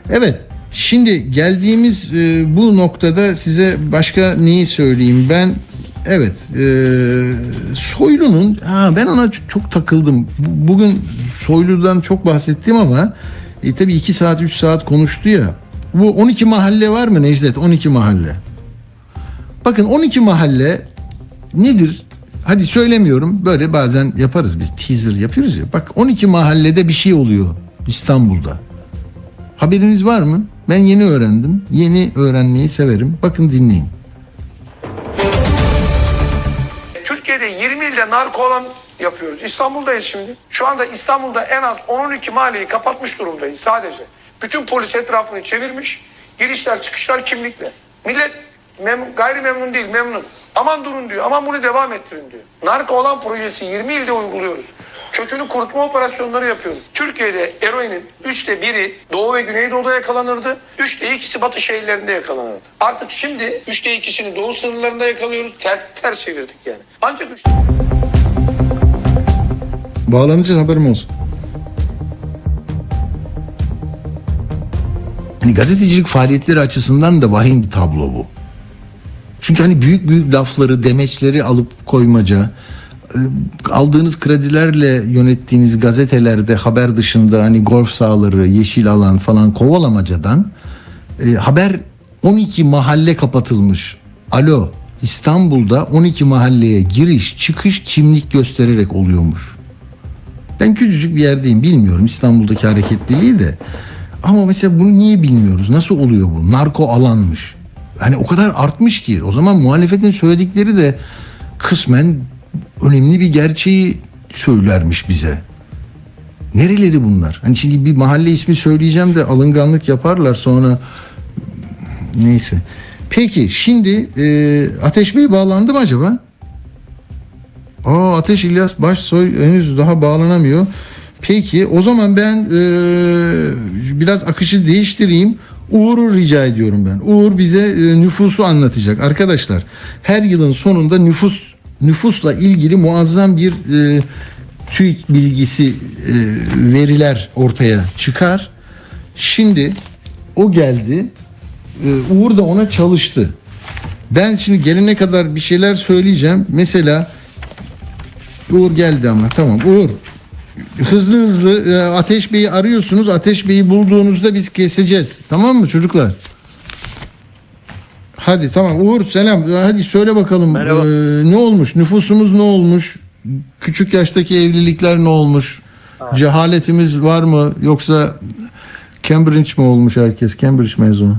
Evet. Şimdi geldiğimiz e, bu noktada size başka neyi söyleyeyim ben? Evet. E, Soylu'nun ha ben ona çok, takıldım. Bugün Soylu'dan çok bahsettim ama e, tabii 2 saat 3 saat konuştu ya. Bu 12 mahalle var mı Necdet? 12 mahalle. Bakın 12 mahalle nedir? hadi söylemiyorum böyle bazen yaparız biz teaser yapıyoruz ya. Bak 12 mahallede bir şey oluyor İstanbul'da. Haberiniz var mı? Ben yeni öğrendim. Yeni öğrenmeyi severim. Bakın dinleyin. Türkiye'de 20 ilde narko alan yapıyoruz. İstanbul'dayız şimdi. Şu anda İstanbul'da en az 10-12 mahalleyi kapatmış durumdayız sadece. Bütün polis etrafını çevirmiş. Girişler çıkışlar kimlikle. Millet mem gayri memnun değil memnun. Aman durun diyor. Aman bunu devam ettirin diyor. Narko olan projesi 20 ilde uyguluyoruz. Kökünü kurutma operasyonları yapıyoruz. Türkiye'de eroinin üçte biri Doğu ve Güneydoğu'da yakalanırdı. Üçte ikisi Batı şehirlerinde yakalanırdı. Artık şimdi üçte ikisini Doğu sınırlarında yakalıyoruz. Ters, ters çevirdik yani. Ancak üçte... Bağlanınca haberim olsun. Hani gazetecilik faaliyetleri açısından da vahim bir tablo bu. Çünkü hani büyük büyük lafları, demeçleri alıp koymaca, e, aldığınız kredilerle yönettiğiniz gazetelerde haber dışında hani golf sahaları, yeşil alan falan kovalamacadan e, haber 12 mahalle kapatılmış. Alo İstanbul'da 12 mahalleye giriş çıkış kimlik göstererek oluyormuş. Ben küçücük bir yerdeyim bilmiyorum İstanbul'daki hareketliliği de. Ama mesela bunu niye bilmiyoruz? Nasıl oluyor bu? Narko alanmış. Hani o kadar artmış ki o zaman muhalefetin söyledikleri de kısmen önemli bir gerçeği söylermiş bize. Nereleri bunlar? Hani şimdi bir mahalle ismi söyleyeceğim de alınganlık yaparlar sonra neyse. Peki şimdi e, Ateş Bey bağlandı mı acaba? Aa Ateş İlyas Başsoy henüz daha bağlanamıyor. Peki o zaman ben e, biraz akışı değiştireyim. Uğur'u rica ediyorum ben. Uğur bize e, nüfusu anlatacak. Arkadaşlar her yılın sonunda nüfus nüfusla ilgili muazzam bir e, TÜİK bilgisi e, veriler ortaya çıkar. Şimdi o geldi. E, Uğur da ona çalıştı. Ben şimdi gelene kadar bir şeyler söyleyeceğim. Mesela Uğur geldi ama tamam Uğur hızlı hızlı e, Ateş Bey'i arıyorsunuz. Ateş Bey'i bulduğunuzda biz keseceğiz. Tamam mı çocuklar? Hadi tamam Uğur selam. Hadi söyle bakalım Merhaba. e, ne olmuş? Nüfusumuz ne olmuş? Küçük yaştaki evlilikler ne olmuş? Cehaletimiz var mı? Yoksa Cambridge mi olmuş herkes? Cambridge mezunu.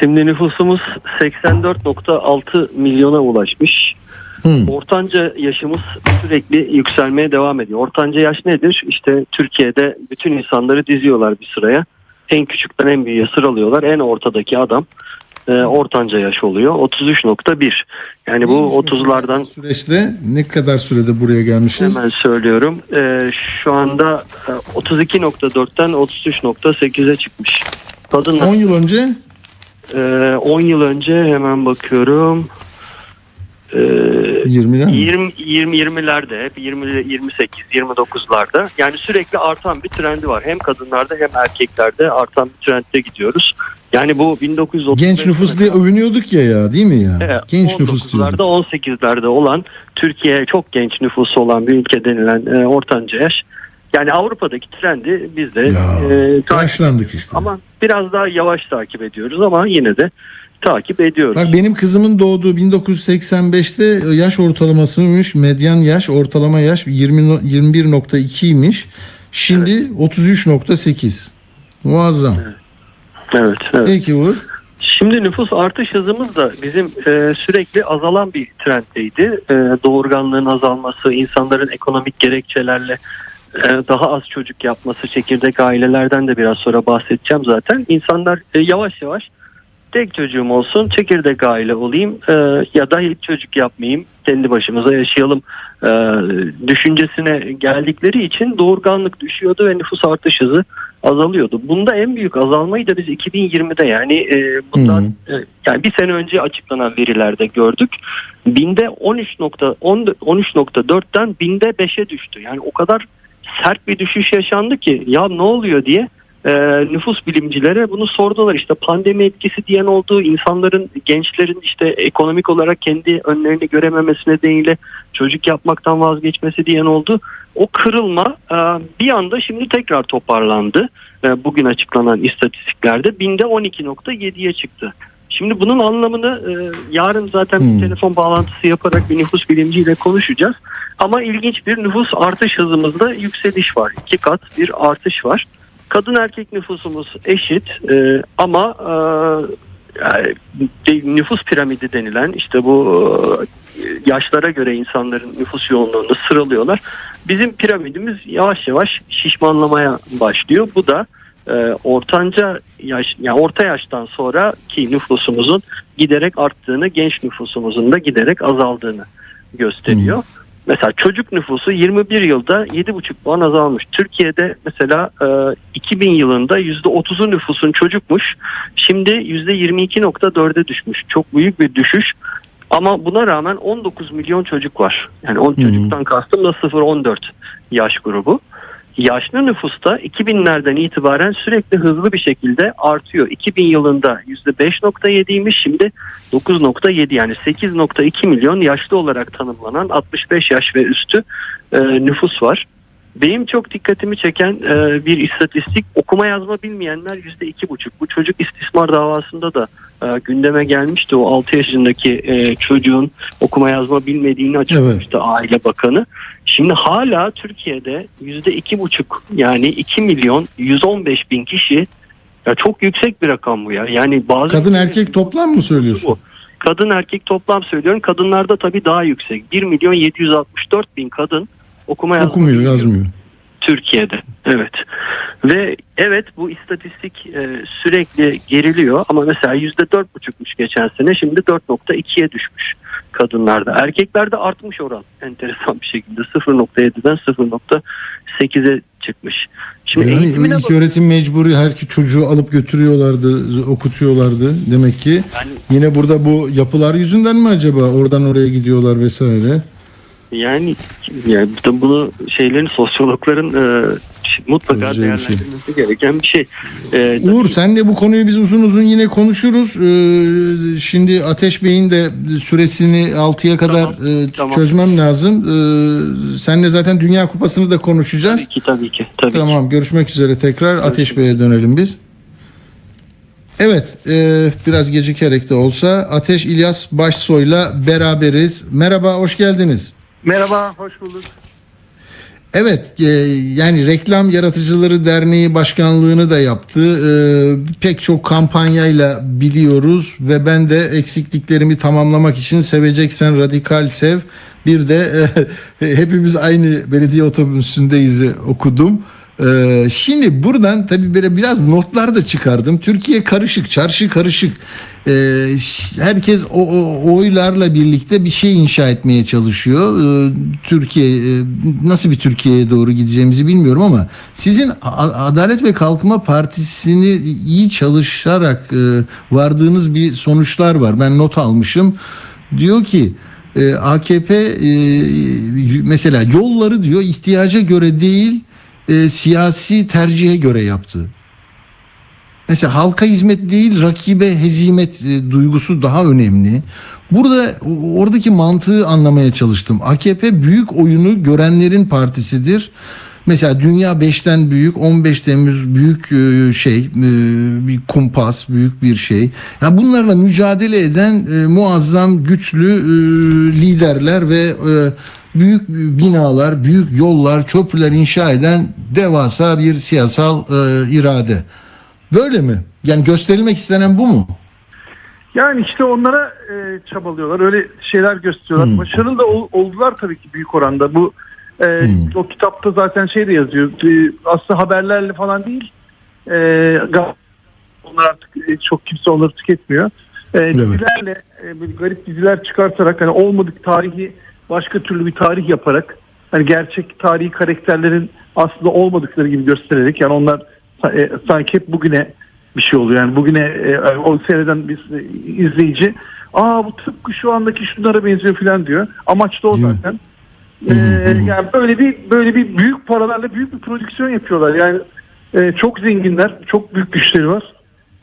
Şimdi nüfusumuz 84.6 milyona ulaşmış. Hı. Ortanca yaşımız sürekli yükselmeye devam ediyor. Ortanca yaş nedir? İşte Türkiye'de bütün insanları diziyorlar bir sıraya. En küçükten en büyüğe sıralıyorlar. En ortadaki adam e, ortanca yaş oluyor. 33.1. Yani bu 30'lardan süreçte ne kadar sürede buraya gelmişiz? hemen söylüyorum. E, şu anda e, 32.4'ten 33.8'e çıkmış. Kadınlar 10 yıl önce Ee, 10 yıl önce hemen bakıyorum. 20'ler mi? 20 20 20'lerde hep 20 28 29'larda yani sürekli artan bir trendi var. Hem kadınlarda hem erkeklerde artan bir trendde gidiyoruz. Yani bu 1930 Genç nüfus diye övünüyorduk ya ya değil mi ya? Evet, Genç nüfus 19'larda diyorduk. 18'lerde olan Türkiye çok genç nüfusu olan bir ülke denilen e, ortanca yaş. Yani Avrupa'daki trendi biz de Ya, e, takip yaşlandık işte. ama biraz daha yavaş takip ediyoruz ama yine de takip ediyoruz. Bak benim kızımın doğduğu 1985'te yaş ortalamasıymış. Medyan yaş, ortalama yaş 20 no- 21.2'ymiş. Şimdi 33.8. Muazzam. Evet, evet. Peki Uğur. Şimdi nüfus artış hızımız da bizim e, sürekli azalan bir trenddeydi. E, doğurganlığın azalması, insanların ekonomik gerekçelerle e, daha az çocuk yapması, çekirdek ailelerden de biraz sonra bahsedeceğim zaten. İnsanlar e, yavaş yavaş tek çocuğum olsun, çekirdek aile olayım e, ya da hiç çocuk yapmayayım, kendi başımıza yaşayalım e, düşüncesine geldikleri için doğurganlık düşüyordu ve nüfus artış hızı azalıyordu. Bunda en büyük azalmayı da biz 2020'de yani e, bundan e, yani bir sene önce açıklanan verilerde gördük. Binde 13.10 13.4'ten binde 5'e düştü. Yani o kadar sert bir düşüş yaşandı ki ya ne oluyor diye e, nüfus bilimcilere bunu sordular. İşte pandemi etkisi diyen oldu. insanların gençlerin işte ekonomik olarak kendi önlerini görememesi nedeniyle çocuk yapmaktan vazgeçmesi diyen oldu. O kırılma e, bir anda şimdi tekrar toparlandı. E, bugün açıklanan istatistiklerde binde 12.7'ye çıktı. Şimdi bunun anlamını e, yarın zaten Hmm. bir telefon bağlantısı yaparak bir nüfus bilimciyle konuşacağız. Ama ilginç bir nüfus artış hızımızda yükseliş var. İki kat bir artış var. Kadın erkek nüfusumuz eşit e, ama e, yani nüfus piramidi denilen işte bu e, yaşlara göre insanların nüfus yoğunluğunu sıralıyorlar. Bizim piramidimiz yavaş yavaş şişmanlamaya başlıyor. Bu da e, ortanca yaş yani orta yaştan sonra ki nüfusumuzun giderek arttığını, genç nüfusumuzun da giderek azaldığını gösteriyor. Mesela çocuk nüfusu 21 yılda 7,5 puan azalmış. Türkiye'de mesela e, 2000 yılında %30'u nüfusun çocukmuş. Şimdi %22.4'e düşmüş. Çok büyük bir düşüş. Ama buna rağmen 19 milyon çocuk var. Yani 10 Hı hı. çocuktan kastım da 0-14 yaş grubu. Yaşlı nüfusta 2000'lerden itibaren sürekli hızlı bir şekilde artıyor. 2000 yılında %5.7'ymiş şimdi 9.7 yani 8.2 milyon yaşlı olarak tanımlanan 65 yaş ve üstü e, nüfus var. Benim çok dikkatimi çeken e, bir istatistik okuma yazma bilmeyenler %2,5. Bu çocuk istismar davasında da e, gündeme gelmişti. O 6 yaşındaki e, çocuğun okuma yazma bilmediğini açıklamıştı Aile Bakanı. Şimdi hala Türkiye'de %2,5 yani 2 milyon 115 bin kişi ya çok yüksek bir rakam bu ya. Yani bazı Kadın erkek toplam mı söylüyorsun? bu. Kadın erkek toplam söylüyorum. Kadınlarda tabii daha yüksek. 1 milyon 764 bin kadın okuma yazma Okumuyor, yazmıyor. Türkiye'de. Evet. Ve evet bu istatistik e, sürekli geriliyor ama mesela %4,5'muş geçen sene şimdi 4.2'ye düşmüş kadınlarda. Erkeklerde artmış oran enteresan bir şekilde 0.7'den 0.8'e çıkmış. Şimdi Yani ilk bak- öğretim mecburi her iki çocuğu alıp götürüyorlardı, okutuyorlardı. Demek ki Yani- yine burada bu yapılar yüzünden mi acaba oradan oraya gidiyorlar vesaire? Yani, yani bu- bunu şeylerin sosyologların e, mutlaka bir şey. değerlendirmesi gereken bir şey. E, Uğur tabii- senle bu konuyu biz uzun uzun yine konuşuruz. Ee, şimdi Ateş Bey'in de süresini 6'ya kadar e, tamam. çözmem lazım. Ee, senle zaten Dünya Kupası'nı da konuşacağız. Tabii ki tabii ki. Tabii ki. Tamam görüşmek üzere tekrar Ateş Bey'e dönelim biz. Evet e, biraz gecikerek de olsa Ateş İlyas Başsoy'la beraberiz. Merhaba hoş geldiniz. Merhaba, hoş bulduk. Evet e, yani Reklam Yaratıcıları Derneği Başkanlığını da yaptı. E, pek çok kampanyayla biliyoruz ve ben de eksikliklerimi tamamlamak için Seveceksen Radikal Sev bir de e, hepimiz aynı belediye otobüsündeyiz okudum. E, şimdi buradan tabii böyle biraz notlar da çıkardım. Türkiye karışık, çarşı karışık. E, ş- herkes o, o oylarla birlikte bir şey inşa etmeye çalışıyor. E, Türkiye e, nasıl bir Türkiye'ye doğru gideceğimizi bilmiyorum ama sizin Adalet ve Kalkınma Partisi'ni iyi çalışarak e, vardığınız bir sonuçlar var. Ben not almışım. Diyor ki e, AKP mesela yolları diyor ihtiyaca göre değil e, siyasi tercihe göre yaptı. Mesela halka hizmet değil rakibe hezimet e, duygusu daha önemli. Burada oradaki mantığı anlamaya çalıştım. AKP büyük oyunu görenlerin partisidir. Mesela dünya 5'ten büyük, 15 Temmuz büyük e, şey, e, bir kumpas, büyük bir şey. Ya bunlarla mücadele eden e, muazzam güçlü liderler ve büyük binalar, büyük yollar, köprüler inşa eden devasa bir siyasal e, irade. Böyle mi? Yani gösterilmek istenen bu mu? Yani işte onlara e, çabalıyorlar, öyle şeyler gösteriyorlar. Hmm. Başarılı da ol- oldular tabii ki büyük oranda. Bu e, Hmm. o kitapta zaten şey de yazıyor. E, aslında haberlerle falan değil. E, onlar artık e, çok kimse onları tüketmiyor. E, dizilerle e, garip diziler çıkartarak hani olmadık tarihi başka türlü bir tarih yaparak hani gerçek tarihi karakterlerin aslında olmadıkları gibi göstererek yani onlar e, sanki hep bugüne bir şey oluyor. Yani bugüne e, o seyreden bir izleyici aa bu tıpkı şu andaki şunlara benziyor falan diyor. Amaç da o zaten. E, yani böyle bir böyle bir büyük paralarla büyük bir prodüksiyon yapıyorlar. Yani e, çok zenginler, çok büyük güçleri var.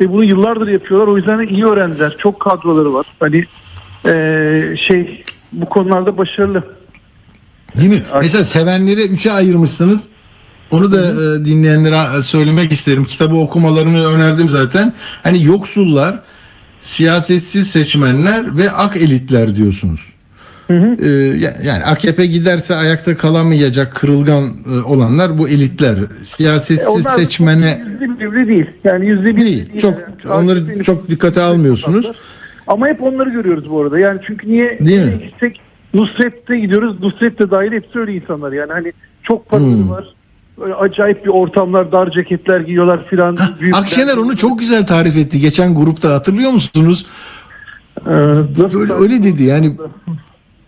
Ve bunu yıllardır yapıyorlar. O yüzden de iyi öğrendiler. Çok kadroları var. Hani e, şey bu konularda başarılı. Değil mi? Mesela sevenleri üçe ayırmışsınız. Onu da e, dinleyenlere e, söylemek isterim. Kitabı okumalarını önerdim zaten. Hani yoksullar, siyasetsiz seçmenler ve ak elitler diyorsunuz. Ee, ya- yani AKP giderse ayakta kalamayacak kırılgan e, olanlar bu elitler. Siyasetsiz E, seçmene yüzde bir değil. Yani yüzde bir Değil. Çok- onları AKP'nin çok dikkate almıyorsunuz. Ama hep onları görüyoruz bu arada. Yani çünkü niye Değil gitsek Nusret'te gidiyoruz. Nusret de dahil hepsi öyle insanlar. Yani hani çok paraları Hmm. var. Böyle acayip bir ortamlar, dar ceketler giyiyorlar filan. Akşener onu çok güzel tarif etti. Geçen grupta hatırlıyor musunuz? Ee, Böyle öyle dedi yani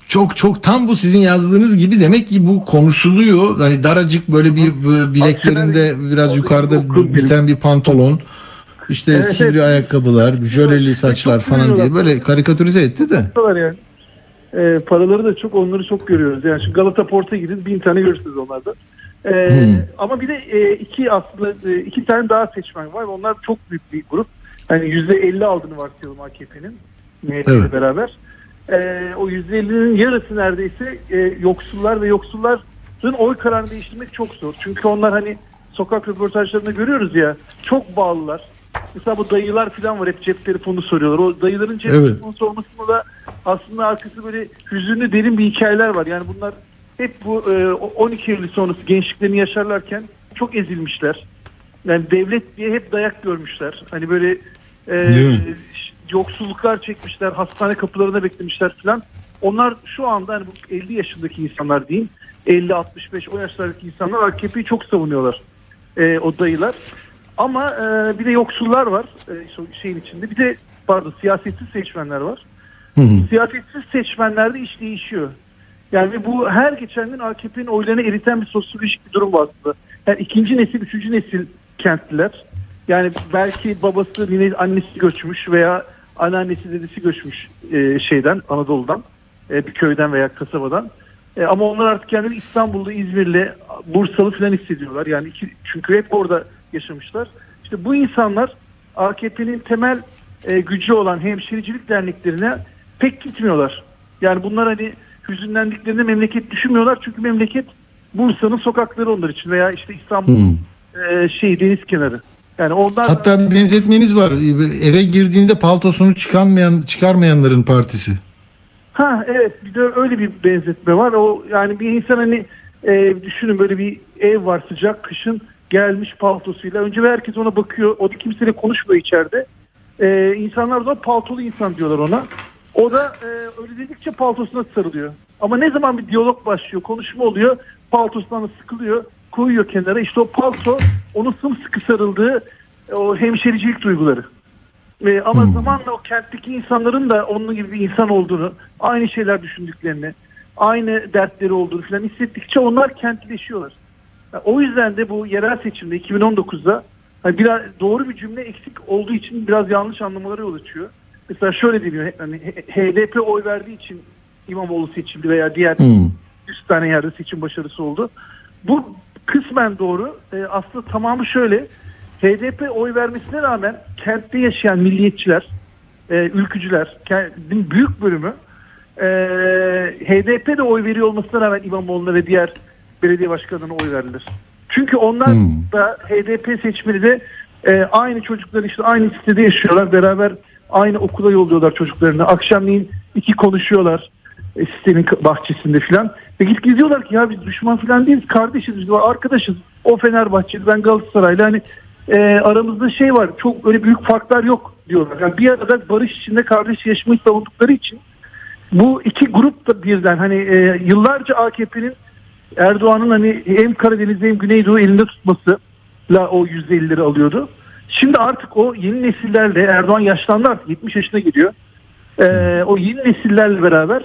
çok çok tam bu sizin yazdığınız gibi demek ki bu konuşuluyor. Hani daracık böyle bir bileklerinde biraz yukarıda biten bir pantolon. İşte Evet, sivri evet. ayakkabılar, jöleli saçlar Çok falan diye böyle karikatürize etti de. yani. Ee, paraları da çok onları çok görüyoruz. Yani şu Galata Port'a gidin bin tane görürsünüz onlarda. Ee, Hmm. Ama bir de e, iki aslında e, iki tane daha seçmen var. Onlar çok büyük bir grup. Yani yüzde elli aldığını varsayalım AKP'nin. MHP ile Evet. beraber. Ee, o yüzde ellinin yarısı neredeyse e, yoksullar ve yoksulların oy kararını değiştirmek çok zor. Çünkü onlar hani sokak röportajlarında görüyoruz ya çok bağlılar. Mesela bu dayılar falan var hep cep telefonu soruyorlar. O dayıların cep Evet. telefonu sormasında da aslında arkası böyle hüzünlü derin bir hikayeler var. Yani bunlar hep bu e, 12 Eylül sonrası gençliklerini yaşarlarken çok ezilmişler. Yani devlet diye hep dayak görmüşler. Hani böyle e, yoksulluklar çekmişler, hastane kapılarına beklemişler falan. Onlar şu anda hani bu 50 yaşındaki insanlar diyeyim, 50-65 o yaşlardaki insanlar AKP'yi çok savunuyorlar. E, o dayılar. Ama e, bir de yoksullar var e, şeyin içinde. Bir de pardon siyasetsiz seçmenler var. Hı hı. Siyasetsiz seçmenlerde iş değişiyor. Yani bu her geçen gün AKP'nin oylarını eriten bir sosyolojik bir durum var aslında. Yani ikinci nesil, üçüncü nesil kentliler. Yani belki babası, nine, annesi göçmüş veya anneannesi, dedesi göçmüş e, şeyden, Anadolu'dan, e, bir köyden veya kasabadan. E, ama onlar artık kendini İstanbul'da, İzmir'le, Bursalı falan hissediyorlar. Yani iki, çünkü hep orada yaşamışlar. İşte bu insanlar AKP'nin temel e, gücü olan hemşiricilik derneklerine pek gitmiyorlar. Yani bunlar hani hüzünlendiklerinde memleket düşünmüyorlar. Çünkü memleket Bursa'nın sokakları onlar için veya işte İstanbul Hı. e, şey deniz kenarı. Yani onlar Hatta bir benzetmeniz var. Eve girdiğinde paltosunu çıkarmayan çıkarmayanların partisi. Ha evet bir de öyle bir benzetme var. O yani bir insan hani e, düşünün böyle bir ev var sıcak kışın gelmiş paltosuyla. Önce ve herkes ona bakıyor. O da kimseyle konuşmuyor içeride. E, insanlar da paltolu insan diyorlar ona. O da e, öyle dedikçe paltosuna sarılıyor. Ama ne zaman bir diyalog başlıyor, konuşma oluyor, paltosundan da sıkılıyor, koyuyor kenara. İşte o palto onun sımsıkı sarıldığı e, o hemşericilik duyguları. E, ama zamanla o kentteki insanların da onun gibi bir insan olduğunu, aynı şeyler düşündüklerini, aynı dertleri olduğunu falan hissettikçe onlar kentleşiyorlar. O yüzden de bu yerel seçimde 2019'da hani biraz doğru bir cümle eksik olduğu için biraz yanlış anlamalara yol açıyor. Mesela şöyle deniyor hani HDP oy verdiği için İmamoğlu seçildi veya diğer Hı. 100 tane yerde seçim başarısı oldu. Bu kısmen doğru. E, aslında tamamı şöyle. HDP oy vermesine rağmen kentte yaşayan milliyetçiler, e, ülkücüler, kentin büyük bölümü e, HDP de oy veriyor olmasına rağmen İmamoğlu'na ve diğer belediye başkanlarına oy verilir. Çünkü onlar Hmm. da HDP seçmeni de e, aynı çocuklar işte aynı sitede yaşıyorlar. Beraber aynı okula yolluyorlar çocuklarını. Akşamleyin iki konuşuyorlar e, sitenin bahçesinde filan. Ve git gidiyorlar ki ya biz düşman filan değiliz. Kardeşiz biz arkadaşız. O Fenerbahçeli ben Galatasaraylı. Hani e, aramızda şey var. Çok öyle büyük farklar yok diyorlar. Yani bir arada barış içinde kardeş yaşamayı savundukları için bu iki grup da birden hani e, yıllarca AKP'nin Erdoğan'ın hani hem Karadeniz'de hem Güneydoğu elinde tutması la o %50'leri alıyordu. Şimdi artık o yeni nesillerle Erdoğan yaşlandı artık 70 yaşına gidiyor. E, o yeni nesillerle beraber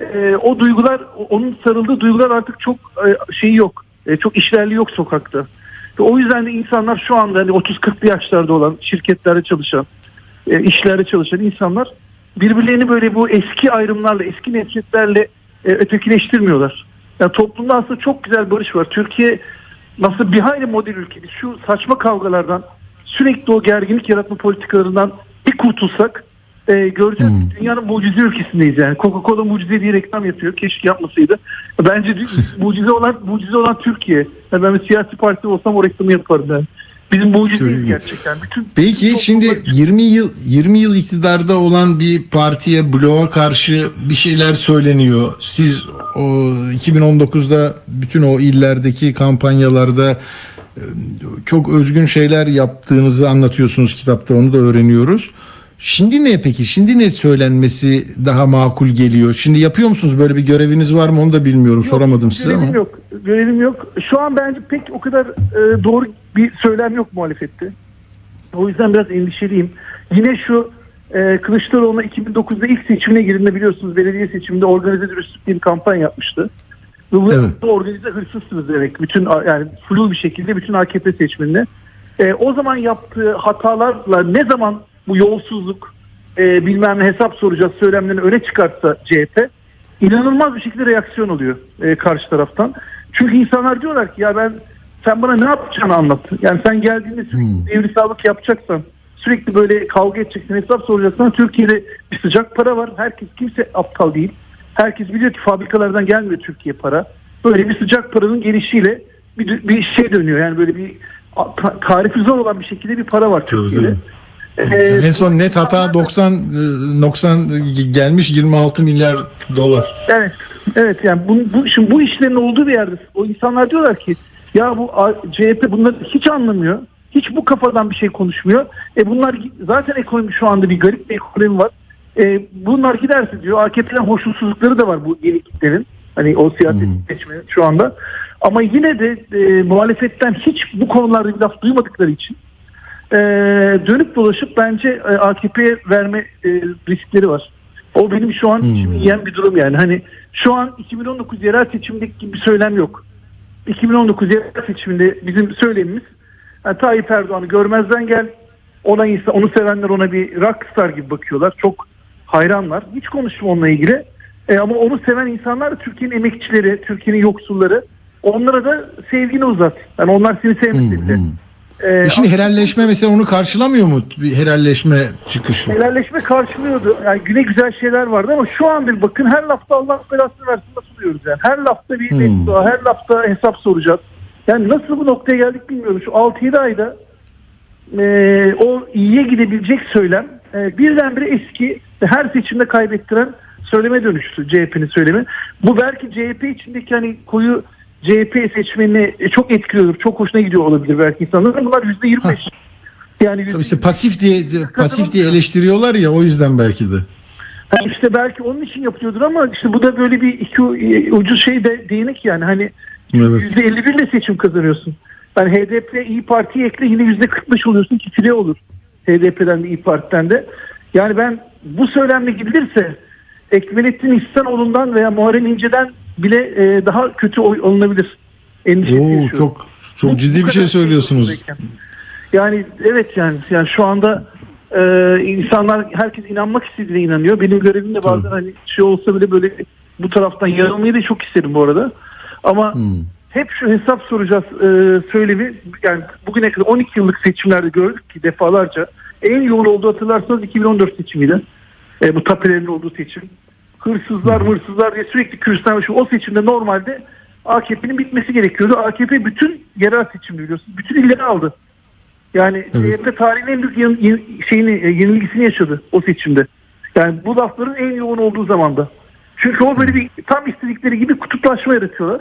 e, o duygular onun sarıldığı duygular artık çok e, şeyi yok. E, çok işlerli yok sokakta. O yüzden de insanlar şu anda hani 30-40'lı yaşlarda olan şirketlerde çalışan e, işlerde çalışan insanlar birbirlerini böyle bu eski ayrımlarla, eski nefretlerle e, ötekileştirmiyorlar. Yani toplumda aslında çok güzel barış var. Türkiye nasıl bir hayli model ülke. Biz şu saçma kavgalardan sürekli o gerginlik yaratma politikalarından bir kurtulsak e, göreceğiz ki dünyanın mucize ülkesindeyiz yani. Coca-Cola mucize diye reklam yapıyor. Keşke yapmasaydı. Bence mucize olan mucize olan Türkiye. Yani ben bir siyasi parti olsam o reklamı yaparım yani. Bizim mucizeyiz gerçekten. Bütün Peki şimdi kolay. 20 yıl 20 yıl iktidarda olan bir partiye bloğa karşı bir şeyler söyleniyor. Siz o 2019'da bütün o illerdeki kampanyalarda e, çok özgün şeyler yaptığınızı anlatıyorsunuz kitapta onu da öğreniyoruz. Şimdi ne peki? Şimdi ne söylenmesi daha makul geliyor? Şimdi yapıyor musunuz böyle bir göreviniz var mı onu da bilmiyorum. Yok, Soramadım size görevim ama. yok. Görevim yok. Şu an bence pek o kadar e, doğru bir söylem yok muhalefette. O yüzden biraz endişeliyim. Yine şu e, Kılıçdaroğlu'na 2009'da ilk seçimine girdiğinde biliyorsunuz belediye seçiminde organize dürüstlük diye bir kampanya yapmıştı. Ve bu Evet. organize hırsızsınız demek. Bütün yani flu bir şekilde bütün AKP seçmenine. E, o zaman yaptığı hatalarla ne zaman bu yolsuzluk e, bilmem ne hesap soracağız söylemlerini öne çıkartsa CHP inanılmaz bir şekilde reaksiyon oluyor e, karşı taraftan. Çünkü insanlar diyorlar ki ya ben sen bana ne yapacağını anlat. Yani sen geldiğinde sürekli devrisallık yapacaksan sürekli böyle kavga edeceksin hesap soracaksan Türkiye'de bir sıcak para var. Herkes kimse aptal değil. Herkes biliyor ki fabrikalardan gelmiyor Türkiye para. Böyle bir sıcak paranın gelişiyle bir, bir şey dönüyor. Yani böyle bir ta- tarifi zor olan bir şekilde bir para var Türkiye'de. Ee, En son net hata 90 e, 90 gelmiş 26 milyar dolar. Evet. Evet yani bu, bu şimdi bu işlerin olduğu bir yerde o insanlar diyorlar ki ya bu CHP bunları hiç anlamıyor. Hiç bu kafadan bir şey konuşmuyor. E bunlar zaten ekonomi şu anda bir garip bir ekonomi var. E, bunlar giderse diyor AKP'den hoşnutsuzlukları da var bu yeni kitlerin. Hani o siyaset seçmeni şu anda. Ama yine de e, muhalefetten hiç bu konularda bir laf duymadıkları için e, dönüp dolaşıp bence e, AKP'ye verme e, riskleri var. O benim şu an içimi yiyen bir durum yani. Hani şu an 2019 yerel seçimdeki gibi bir söylem yok. 2019 yerel seçiminde bizim söylemimiz yani Tayyip Erdoğan'ı görmezden gel. Ona insan, onu sevenler ona bir rockstar gibi bakıyorlar. Çok hayranlar. Hiç konuşma onunla ilgili. E, ama onu seven insanlar da Türkiye'nin emekçileri, Türkiye'nin yoksulları. Onlara da sevgini uzat. Yani onlar seni sevmese bile. E, E Şimdi helalleşme mesela onu karşılamıyor mu? Bir helalleşme çıkışı. Helalleşme karşılıyordu. Yani güne güzel şeyler vardı ama şu an bir bakın her lafta Allah belasını versin nasıl diyoruz yani. Her lafta bir beddua, her lafta hesap soracağız. Yani nasıl bu noktaya geldik bilmiyorum. Şu 6-7 ayda e, o iyiye gidebilecek söylem e, birdenbire eski her seçimde kaybettiren söyleme dönüştü CHP'nin söylemi. Bu belki CHP içindeki hani koyu CHP seçmenini e, çok etkiliyordur. Çok hoşuna gidiyor olabilir belki insanların. Bunlar %25. Yani Tabii işte pasif diye pasif diye eleştiriyorlar ya o yüzden belki de. Ha işte belki onun için yapıyordur ama işte bu da böyle bir iki e, ucu şey de değnek yani hani Evet. %51 ile seçim kazanıyorsun. Yani HDP İyi Parti'yi ekle yine %45 oluyorsun ki file olur. HDP'den de İyi Parti'den de. Yani ben bu söylemle gidilirse Ekmelettin İhsanoğlu'ndan veya Muharrem İnce'den bile e, daha kötü oy alınabilir. Endişesi Oo yaşıyorum. çok çok Bu- ciddi bu bir şey kadar söylüyorsunuz. Yani evet yani yani şu anda e, insanlar herkes inanmak istediğine inanıyor. Benim görevim de bazen hani şey olsa bile böyle bu taraftan yanılmayı da çok isterim bu arada. Ama Hmm. hep şu hesap soracağız e, söylemi yani bugüne kadar 12 yıllık seçimlerde gördük ki defalarca en yoğun olduğu hatırlarsanız 2014 seçimiydi. E, bu tapelerin olduğu seçim. Hırsızlar mırsızlar diye sürekli kürsüden şu o seçimde normalde AKP'nin bitmesi gerekiyordu. AKP bütün yerel seçim biliyorsunuz. Bütün illeri aldı. Yani Evet. CHP tarihinin en büyük yen- yen- şeyini, e, yenilgisini yaşadı o seçimde. Yani bu lafların en yoğun olduğu zamanda. Çünkü o böyle bir tam istedikleri gibi kutuplaşma yaratıyorlar.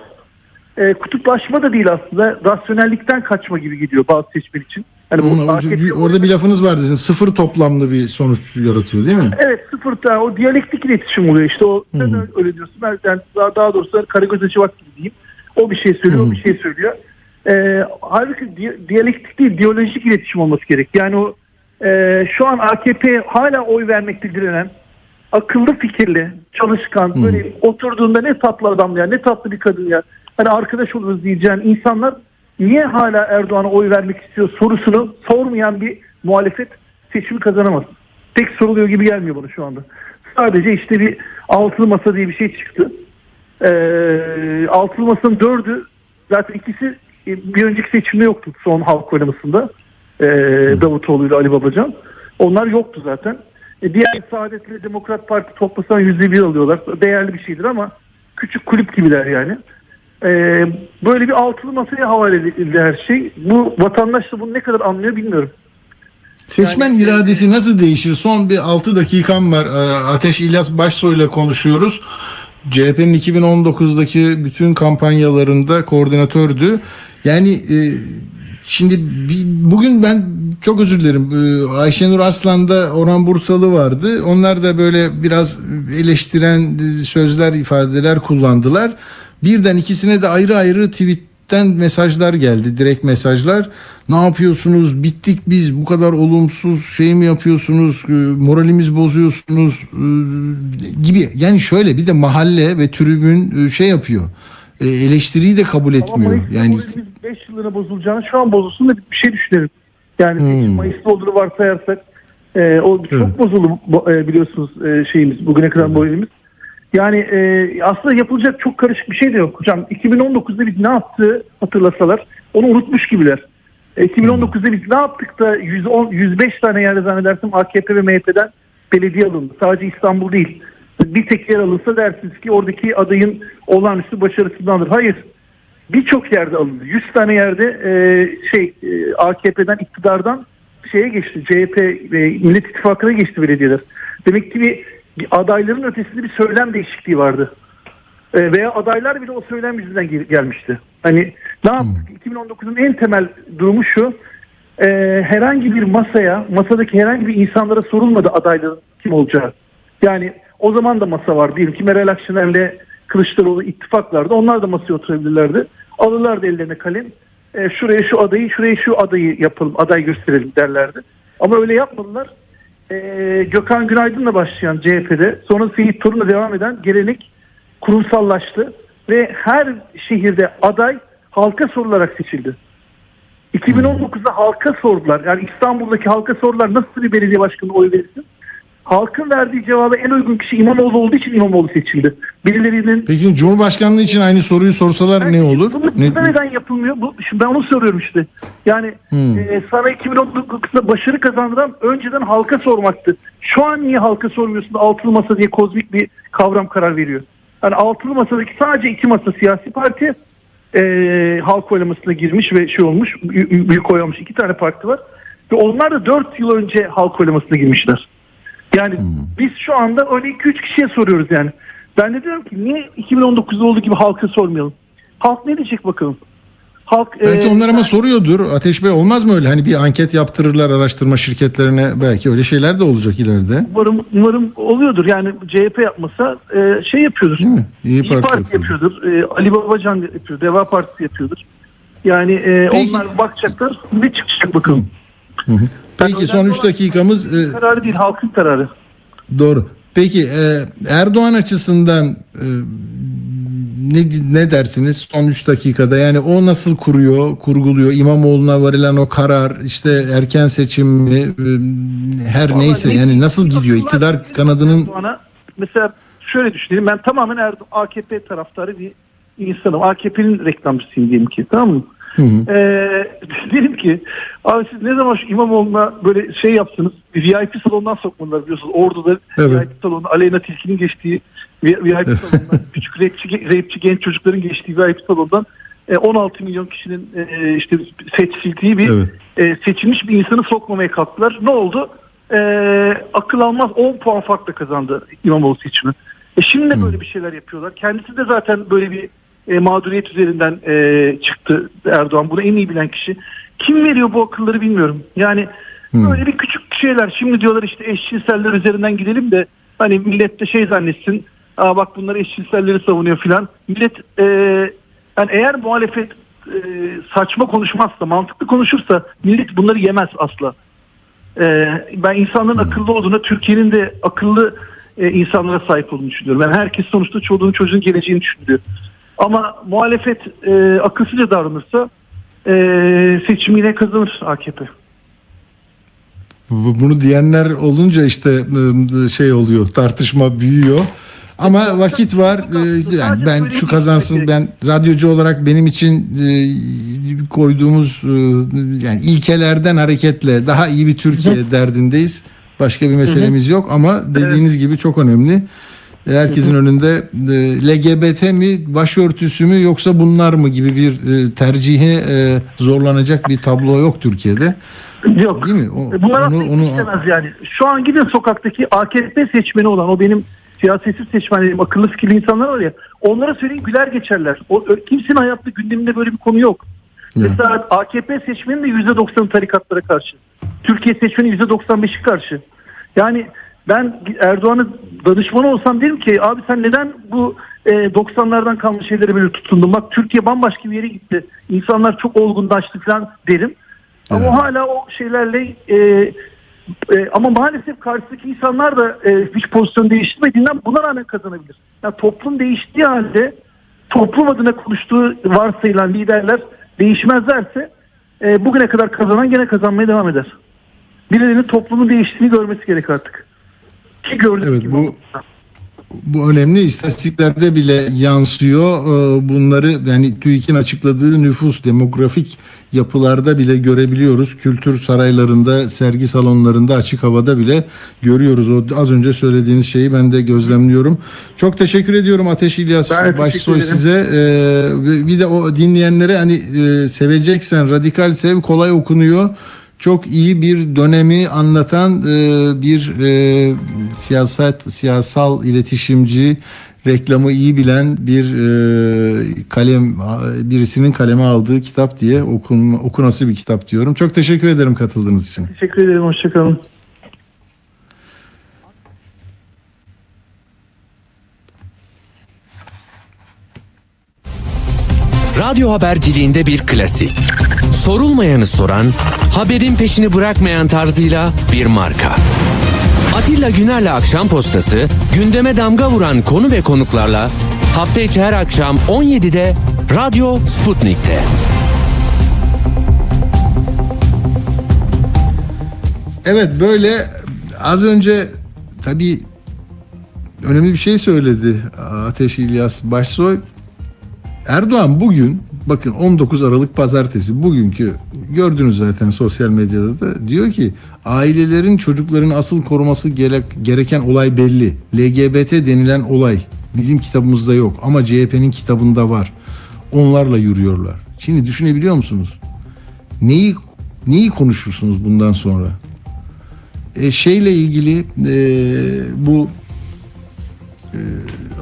E, kutuplaşma da değil aslında. Rasyonellikten kaçma gibi gidiyor bazı seçmen için. Hani bu Ama orada bir lafınız vardı sizin sıfır toplamlı bir sonuç yaratıyor değil mi? Evet sıfır tane o diyalektik iletişim oluyor işte o sen öyle- öyle diyorsun ben yani daha, daha doğrusu Karagöz Açıvat gibi diyeyim. O bir şey söylüyor o bir şey söylüyor. Ee, halbuki di- diyalektik değil diyalojik iletişim olması gerek. Yani o e, şu an AKP hala oy vermekte direnen akıllı fikirli, çalışkan, böyle oturduğunda ne tatlı adam ya, ne tatlı bir kadın ya. Hani arkadaş oluruz diyeceğin insanlar niye hala Erdoğan'a oy vermek istiyor sorusunu sormayan bir muhalefet seçimi kazanamaz. Tek soruluyor gibi gelmiyor bana şu anda. Sadece işte bir altılı masa diye bir şey çıktı. Ee, altılı masanın dördü zaten ikisi e, bir önceki seçimde yoktu son halk oylamasında. Ee, Davutoğlu ile Ali Babacan. Onlar yoktu zaten. E, diğer Saadet ile Demokrat Parti toplasan yüzde bir alıyorlar. Değerli bir şeydir ama küçük kulüp gibiler yani. E, böyle bir altılı masaya havale edildi her şey. Bu vatandaş da bunu ne kadar anlıyor bilmiyorum. Seçmen Yani- iradesi nasıl değişir? Son bir 6 dakikam var. Ee, Ateş İlyas Başsoy ile konuşuyoruz. CHP'nin 2019'daki bütün kampanyalarında koordinatördü. Yani e, şimdi bugün ben çok özür dilerim. Ee, Ayşenur Aslan'da Orhan Bursalı vardı. Onlar da böyle biraz eleştiren sözler, ifadeler kullandılar. Birden ikisine de ayrı ayrı tweetten mesajlar geldi. Direkt mesajlar. Ne yapıyorsunuz? Bittik biz. Bu kadar olumsuz şey mi yapıyorsunuz? E, Moralimiz bozuyorsunuz e, gibi. Yani şöyle bir de mahalle ve tribün e, şey yapıyor. E, Eleştiriyi de kabul Ama etmiyor. Mayıs'ta Yani moralimiz 5 yıllığına bozulacağını şu an bozulsun da bir şey düşünelim. Yani Hmm. Mayıs'ta olduğunu varsayarsak e, o çok Evet. bozuldu e, biliyorsunuz e, şeyimiz bugüne kadar moralimiz. Yani e, aslında yapılacak çok karışık bir şey de yok hocam. 2019'da biz ne yaptığı hatırlasalar onu unutmuş gibiler. E, 2019'da biz ne yaptık da 110, 105 tane yerde zannedersem AKP ve MHP'den belediye alındı. Sadece İstanbul değil. Bir tek yer alınsa dersiniz ki oradaki adayın olağanüstü başarısındandır. Hayır. Birçok yerde alındı. 100 tane yerde e, şey e, AKP'den iktidardan şeye geçti. CHP ve Millet İttifakı'na geçti belediyeler. Demek ki bir, bir adayların ötesinde bir söylem değişikliği vardı. E, veya adaylar bile o söylem yüzünden gel- gelmişti. Hani ne yaptık? 2019'un en temel durumu şu. e, herhangi bir masaya, masadaki herhangi bir insanlara sorulmadı adayların kim olacağı. Yani o zaman da masa var. Diyelim ki Meral Akşener'le Kılıçdaroğlu ittifaklardı. Onlar da masaya oturabilirlerdi. Alırlardı ellerine kalem. E, şuraya şu adayı, şuraya şu adayı yapalım, aday gösterelim derlerdi. Ama öyle yapmadılar. E, Gökhan Günaydın'la başlayan CHP'de sonra Seyit Torun'la devam eden gelenek kurumsallaştı ve her şehirde aday halka sorularak seçildi. 2019'da halka sordular. Yani İstanbul'daki halka sordular nasıl bir belediye başkanı oy verirsin? Halkın verdiği cevaba en uygun kişi İmamoğlu olduğu için İmamoğlu seçildi. Birilerinin peki Cumhurbaşkanlığı için aynı soruyu sorsalar ne olur? Ne- neden yapılmıyor? Bu, şimdi ben onu soruyorum işte. Yani Hmm. e, sana 2019'da başarı kazandıran önceden halka sormaktı. Şu an niye halka sormuyorsun? Altılı masa diye kozmik bir kavram karar veriyor. Yani altılı masadaki sadece iki masa siyasi parti e, halk oylamasına girmiş ve şey olmuş, bü- büyük oy almış iki tane parti var. Ve onlar da dört yıl önce halk oylamasına girmişler. Yani biz şu anda öyle 2-3 kişiye soruyoruz yani. Ben de diyorum ki niye 2019'da olduğu gibi halka sormayalım? Halk ne diyecek bakalım? Halk Belki e, onlar ama soruyordur. Ateş Bey olmaz mı öyle? Hani bir anket yaptırırlar araştırma şirketlerine. Belki öyle şeyler de olacak ileride. umarım, umarım oluyordur. Yani CHP yapmasa e, şey yapıyordur. Değil mi? İyi İyi Parti Parti, yapıyordur. yapıyordur. E, Ali Babacan yapıyor. Deva Partisi yapıyordur. Yani e, Peki. onlar bakacaklar ne çıkacak bakalım. Peki son 3 olan- dakikamız e, Kararı değil halkın kararı. doğru. Peki e, Erdoğan açısından e, ne ne dersiniz son 3 dakikada? Yani o nasıl kuruyor, kurguluyor? İmamoğlu'na verilen o karar, işte erken seçim mi, e, her Vallahi neyse ne- yani nasıl gidiyor? İktidar kanadının mesela şöyle düşünelim. Ben tamamen Erdo- AKP taraftarı bir insanım. AKP'nin reklamcısıyım diyelim ki. Tamam mı? Hı hı. Ee, dedim ki abi siz ne zaman şu İmamoğlu'na böyle şey yaptınız bir VIP salonundan sokmadılar biliyorsunuz. Ordu'da Evet. VIP salonu Aleyna Tilki'nin geçtiği vi- VIP salonundan küçük rapçi, rapçi genç çocukların geçtiği VIP salondan e, 16 milyon kişinin e, işte seçildiği bir Evet. e, seçilmiş bir insanı sokmamaya kalktılar. Ne oldu? E, akıl almaz 10 puan farkla kazandı İmamoğlu seçimi. E şimdi de böyle bir şeyler yapıyorlar. Kendisi de zaten böyle bir e, mağduriyet üzerinden e, çıktı Erdoğan. Bunu en iyi bilen kişi. Kim veriyor bu akılları bilmiyorum. Yani böyle bir küçük şeyler. Şimdi diyorlar işte eşcinseller üzerinden gidelim de hani millet de şey zannetsin. Aa bak bunlar eşcinselleri savunuyor filan. Millet e, yani eğer muhalefet e, saçma konuşmazsa, mantıklı konuşursa millet bunları yemez asla. Ee, ben insanların akıllı olduğuna, Türkiye'nin de akıllı e, insanlara sahip olduğunu düşünüyorum. Yani herkes sonuçta çoluğun çocuğun geleceğini düşünüyor. Ama muhalefet e, akılsızca davranırsa e, seçimi yine kazanır AKP. Bu- Bunu diyenler olunca işte e, şey oluyor, tartışma büyüyor. Ama vakit var. E, Yani ben şu kazansın ben radyocu olarak benim için e, koyduğumuz yani ilkelerden hareketle daha iyi bir Türkiye derdindeyiz. Başka bir meselemiz yok ama dediğiniz gibi çok önemli. Herkesin önünde e, LGBT mi başörtüsü mü yoksa bunlar mı gibi bir e, tercihe e, zorlanacak bir tablo yok Türkiye'de. Yok. Değil mi? O- Bunlar onu- onu- istemez yani. Şu an gidin sokaktaki AKP seçmeni olan o benim siyasetsiz seçmenlerim, akıllı fikirli insanlar var ya. Onlara söyleyin güler geçerler. O, kimsenin hayatta gündeminde böyle bir konu yok. Ya. Mesela AKP seçmeni de %90 tarikatlara karşı. Türkiye seçmeni %95'i karşı. Yani ben Erdoğan'ın danışmanı olsam derim ki abi sen neden bu e, 90'lardan kalmış şeylere böyle tutundun? Bak Türkiye bambaşka bir yere gitti. İnsanlar çok olgunlaştı falan derim. Ama Evet. hala o şeylerle e, e, ama maalesef karşıdaki insanlar da e, hiç pozisyon değiştirmediğinden buna rağmen kazanabilir. Yani toplum değiştiği halde toplum adına konuştuğu varsayılan liderler değişmezlerse e, bugüne kadar kazanan gene kazanmaya devam eder. Birilerinin toplumun değiştiğini görmesi gerek artık. Ki gördük Evet, gibi bu-. Bu önemli. İstatistiklerde bile yansıyor. Ee, Bunları yani TÜİK'in açıkladığı nüfus demografik yapılarda bile görebiliyoruz. Kültür saraylarında, sergi salonlarında, açık havada bile görüyoruz. O az önce söylediğiniz şeyi ben de gözlemliyorum. Çok teşekkür ediyorum Ateş İlyas Ben Başsoy size. Ee, Bir de o dinleyenlere hani e, seveceksen radikal sev kolay okunuyor. Çok iyi bir dönemi anlatan e, bir e, siyaset siyasal iletişimci reklamı iyi bilen bir e, kalem birisinin kaleme aldığı kitap diye okun, okunası bir kitap diyorum. Çok teşekkür ederim katıldığınız için. Teşekkür ederim. Hoşçakalın. Radyo haberciliğinde bir klasik. Sorulmayanı soran, haberin peşini bırakmayan tarzıyla bir marka. Atilla Güner'le Akşam Postası, gündeme damga vuran konu ve konuklarla hafta içi her akşam 17'de Radyo Sputnik'te. Evet böyle az önce tabii önemli bir şey söyledi Ateş İlyas Başsoy. Erdoğan bugün bakın 19 Aralık pazartesi bugünkü gördünüz zaten sosyal medyada da diyor ki ailelerin çocukların asıl koruması gerek, gereken olay belli. LGBT denilen olay bizim kitabımızda yok ama CHP'nin kitabında var. Onlarla yürüyorlar. Şimdi düşünebiliyor musunuz? Neyi neyi konuşursunuz bundan sonra? E, şeyle ilgili e, bu e,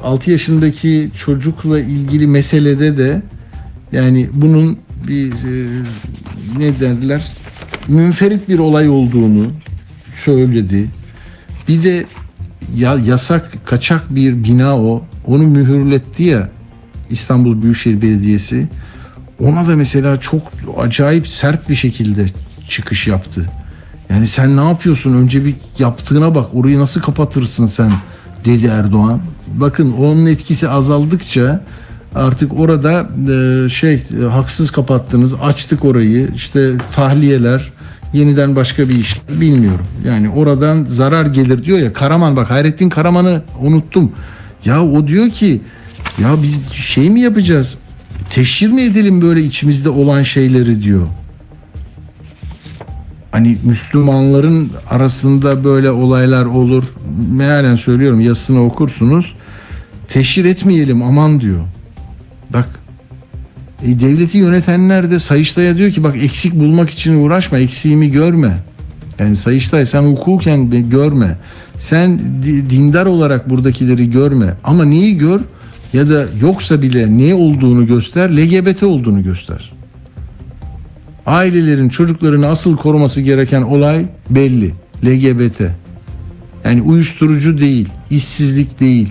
6 yaşındaki çocukla ilgili meselede de yani bunun bir e, ne derler münferit bir olay olduğunu söyledi. Bir de ya yasak kaçak bir bina o. Onu mühürletti ya İstanbul Büyükşehir Belediyesi. Ona da mesela çok acayip sert bir şekilde çıkış yaptı. Yani sen ne yapıyorsun? Önce bir yaptığına bak. Orayı nasıl kapatırsın sen? dedi Erdoğan. Bakın onun etkisi azaldıkça artık orada e, şey e, haksız kapattınız. Açtık orayı. İşte tahliyeler yeniden başka bir iş bilmiyorum. Yani oradan zarar gelir diyor ya. Karaman bak Hayrettin Karaman'ı unuttum. Ya o diyor ki ya biz şey mi yapacağız? Teşhir mi edelim böyle içimizde olan şeyleri diyor hani Müslümanların arasında böyle olaylar olur. Mealen söylüyorum yazısını okursunuz. Teşhir etmeyelim aman diyor. Bak e, devleti yönetenler de Sayıştay'a diyor ki bak eksik bulmak için uğraşma eksiğimi görme. Yani Sayıştay sen hukuken görme. Sen di- dindar olarak buradakileri görme. Ama neyi gör ya da yoksa bile ne olduğunu göster LGBT olduğunu göster. Ailelerin çocuklarını asıl koruması gereken olay belli. LGBT. Yani uyuşturucu değil, işsizlik değil.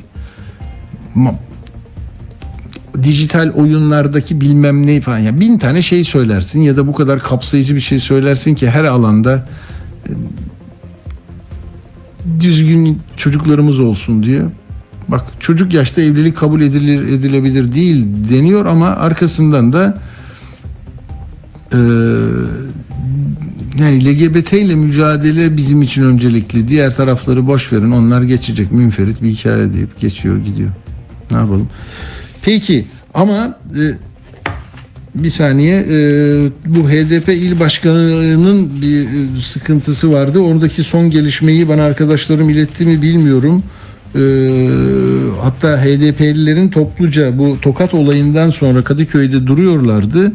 Dijital oyunlardaki bilmem ne falan. Ya bin tane şey söylersin ya da bu kadar kapsayıcı bir şey söylersin ki her alanda e, düzgün çocuklarımız olsun diyor. Bak çocuk yaşta evlilik kabul edilir edilebilir değil deniyor ama arkasından da ee, yani LGBT ile mücadele bizim için öncelikli. Diğer tarafları boş verin. Onlar geçecek. Münferit bir hikaye deyip geçiyor gidiyor. Ne yapalım? Peki ama e, bir saniye e, bu HDP il başkanının bir e, sıkıntısı vardı. Oradaki son gelişmeyi bana arkadaşlarım iletti mi bilmiyorum. Ee, hatta HDP'lilerin topluca bu Tokat olayından sonra Kadıköy'de duruyorlardı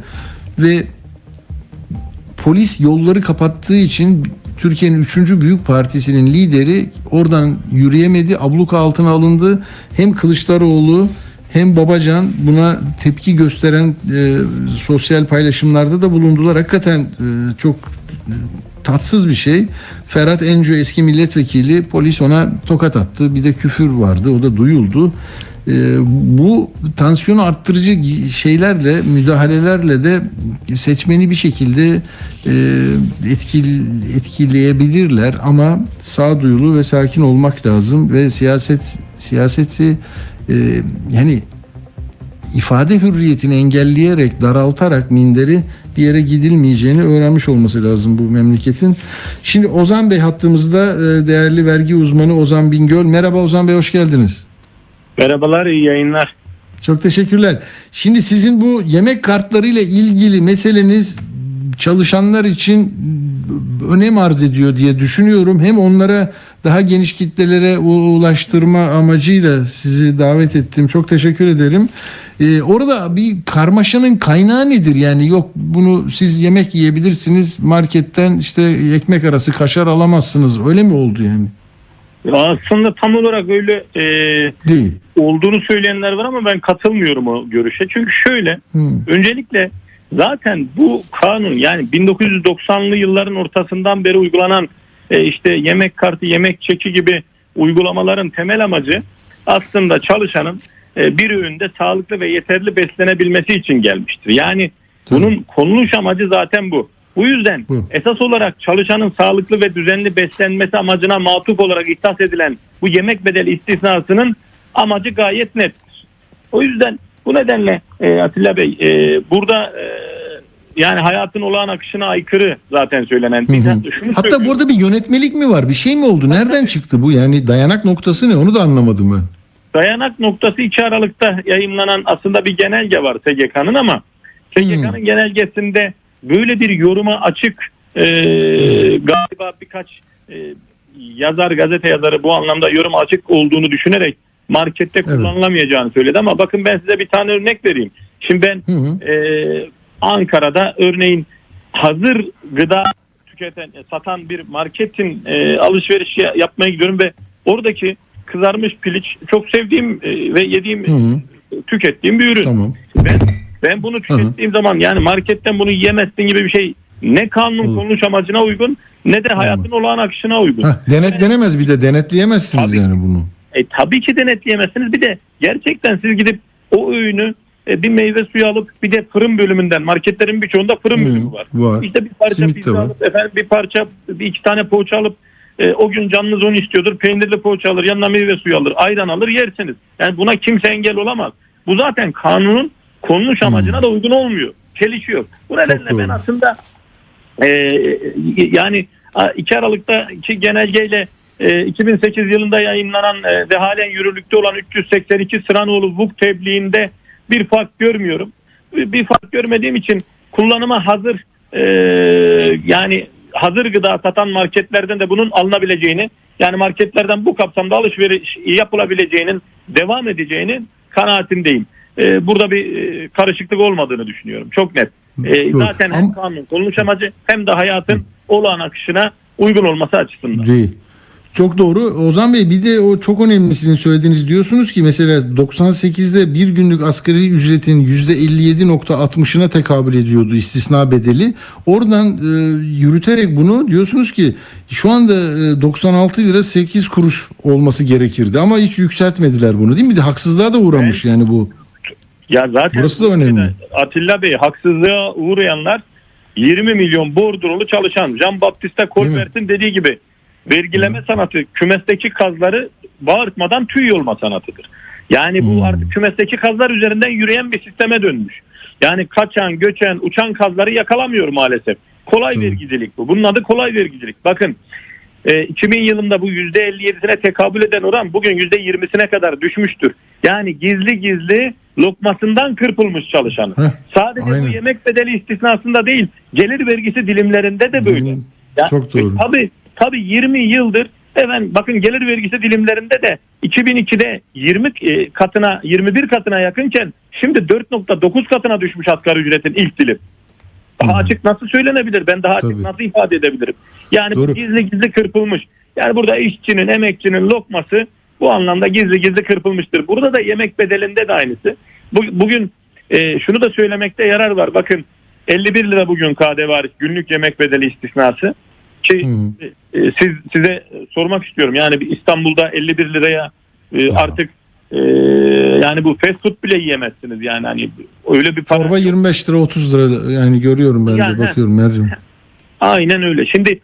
ve polis yolları kapattığı için Türkiye'nin üçüncü büyük partisinin lideri oradan yürüyemedi, abluka altına alındı. Hem Kılıçdaroğlu hem Babacan buna tepki gösteren e, sosyal paylaşımlarda da bulundular. Hakikaten e, çok e, tatsız bir şey. Ferhat Enco eski milletvekili polis ona tokat attı. Bir de küfür vardı. O da duyuldu. E, bu tansiyonu arttırıcı şeylerle, müdahalelerle de seçmeni bir şekilde e, etkil, etkileyebilirler ama sağduyulu ve sakin olmak lazım ve siyaset siyaseti e, yani ifade hürriyetini engelleyerek, daraltarak minderi bir yere gidilmeyeceğini öğrenmiş olması lazım bu memleketin. Şimdi Ozan Bey hattımızda e, değerli vergi uzmanı Ozan Bingöl. Merhaba Ozan Bey hoş geldiniz. Merhabalar, iyi yayınlar. Çok teşekkürler. Şimdi sizin bu yemek kartlarıyla ilgili meseleniz çalışanlar için önem arz ediyor diye düşünüyorum. Hem onlara daha geniş kitlelere ulaştırma amacıyla sizi davet ettim. Çok teşekkür ederim. Ee, orada bir karmaşanın kaynağı nedir? Yani yok bunu siz yemek yiyebilirsiniz marketten işte ekmek arası kaşar alamazsınız. Öyle mi oldu yani? Aslında tam olarak öyle e, Değil. olduğunu söyleyenler var ama ben katılmıyorum o görüşe. Çünkü şöyle, Hı. öncelikle zaten bu kanun yani 1990'lı yılların ortasından beri uygulanan e, işte yemek kartı, yemek çeki gibi uygulamaların temel amacı aslında çalışanın e, bir öğünde sağlıklı ve yeterli beslenebilmesi için gelmiştir. Yani bunun konuluş amacı zaten bu. Bu yüzden Bu. esas olarak çalışanın sağlıklı ve düzenli beslenmesi amacına matuf olarak ihtas edilen bu yemek bedeli istisnasının amacı gayet nettir. O yüzden bu nedenle e, Atilla Bey e, burada e, yani hayatın olağan akışına aykırı zaten söylenen. Hı hı. hatta şunu Hatta söylüyoruz. burada bir yönetmelik mi var? Bir şey mi oldu? Nereden çıktı bu? Yani dayanak noktası ne? Onu da anlamadım ben. Dayanak noktası 2 Aralık'ta yayınlanan aslında bir genelge var SGK'nın ama SGK'nın genelgesinde böyle bir yoruma açık e, galiba birkaç e, yazar gazete yazarı bu anlamda yoruma açık olduğunu düşünerek markette kullanılamayacağını söyledi ama bakın ben size bir tane örnek vereyim. Şimdi ben Hı hı. e, Ankara'da örneğin hazır gıda tüketen e, satan bir marketin e, alışveriş ya- yapmaya gidiyorum ve oradaki kızarmış piliç çok sevdiğim e, ve yediğim Hı hı. tükettiğim bir ürün. Tamam. Ben ben bunu tükettiğim zaman yani marketten bunu yiyemezsin gibi bir şey ne kanun konuş amacına uygun ne de hayatın olağan akışına uygun. Heh, denetlenemez bir de denetleyemezsiniz Tabii. yani bunu. E, tabii ki denetleyemezsiniz. Bir de gerçekten siz gidip o öğünü e, bir meyve suyu alıp bir de fırın bölümünden marketlerin birçoğunda fırın Hı, bölümü var. var. İşte bir parça Simit pizza alıp efendim bir parça bir iki tane poğaça alıp e, o gün canınız onu istiyordur. Peynirli poğaça alır, yanına meyve suyu alır, ayran alır, yersiniz. Yani buna kimse engel olamaz. Bu zaten kanunun konuluş amacına da uygun olmuyor. Çelişiyor. Bu nedenle doğru. ben aslında e, yani 2 Aralık'taki genelgeyle 2008 yılında yayınlanan e, ve halen yürürlükte olan 382 Sıranoğlu VUK tebliğinde bir fark görmüyorum. Bir bir fark görmediğim için kullanıma hazır e, yani hazır gıda satan marketlerden de bunun alınabileceğini yani marketlerden bu kapsamda alışveriş yapılabileceğinin devam edeceğinin kanaatindeyim. E, burada bir e, karışıklık olmadığını düşünüyorum. Çok net. E, Yok. zaten hem kanun konuluş amacı hem de hayatın olağan akışına uygun olması açısından. Değil. Çok doğru. Ozan Bey bir de o çok önemli sizin söylediğiniz diyorsunuz ki mesela 98'de bir günlük asgari ücretin %57.60'ına tekabül ediyordu istisna bedeli. Oradan e, yürüterek bunu diyorsunuz ki şu anda e, 96 lira 8 kuruş olması gerekirdi ama hiç yükseltmediler bunu değil mi? De haksızlığa da uğramış yani bu. Ya zaten Burası da önemli. Atilla Bey haksızlığa uğrayanlar 20 milyon bordrolu çalışan Jean Baptiste Colbert'in dediği gibi vergileme sanatı kümesteki kazları bağırtmadan tüy yolma sanatıdır. Yani bu Hmm. artık kümesteki kazlar üzerinden yürüyen bir sisteme dönmüş. Yani kaçan, göçen, uçan kazları yakalamıyor maalesef. Kolay vergicilik bu. Bunun adı kolay vergicilik. Bakın e, 2000 yılında bu %57'sine tekabül eden oran bugün %20'sine kadar düşmüştür. Yani gizli gizli lokmasından kırpılmış çalışanı. Heh, Sadece aynen. bu yemek bedeli istisnasında değil, gelir vergisi dilimlerinde de böyle. Hı, Ya, çok doğru. Tabii, tabii 20 yıldır efendim bakın gelir vergisi dilimlerinde de 2002'de 20 e, katına 21 katına yakınken şimdi 4.9 katına düşmüş asgari ücretin ilk dilim. Daha Hı. açık nasıl söylenebilir? Ben daha açık Tabii. nasıl ifade edebilirim? Yani Doğru. gizli gizli kırpılmış. Yani burada işçinin, emekçinin lokması bu anlamda gizli gizli kırpılmıştır. Burada da yemek bedelinde de aynısı. Bu, bugün e, şunu da söylemekte yarar var. Bakın 51 lira bugün KDV hariç günlük yemek bedeli istisnası. Ki Hı. e, e, siz size sormak istiyorum. Yani bir İstanbul'da 51 liraya e, artık e, yani bu fast food bile yiyemezsiniz yani hani öyle bir para. Çorba 25 lira 30 lira yani görüyorum ben Yani, de bakıyorum Mercim. Aynen öyle. Şimdi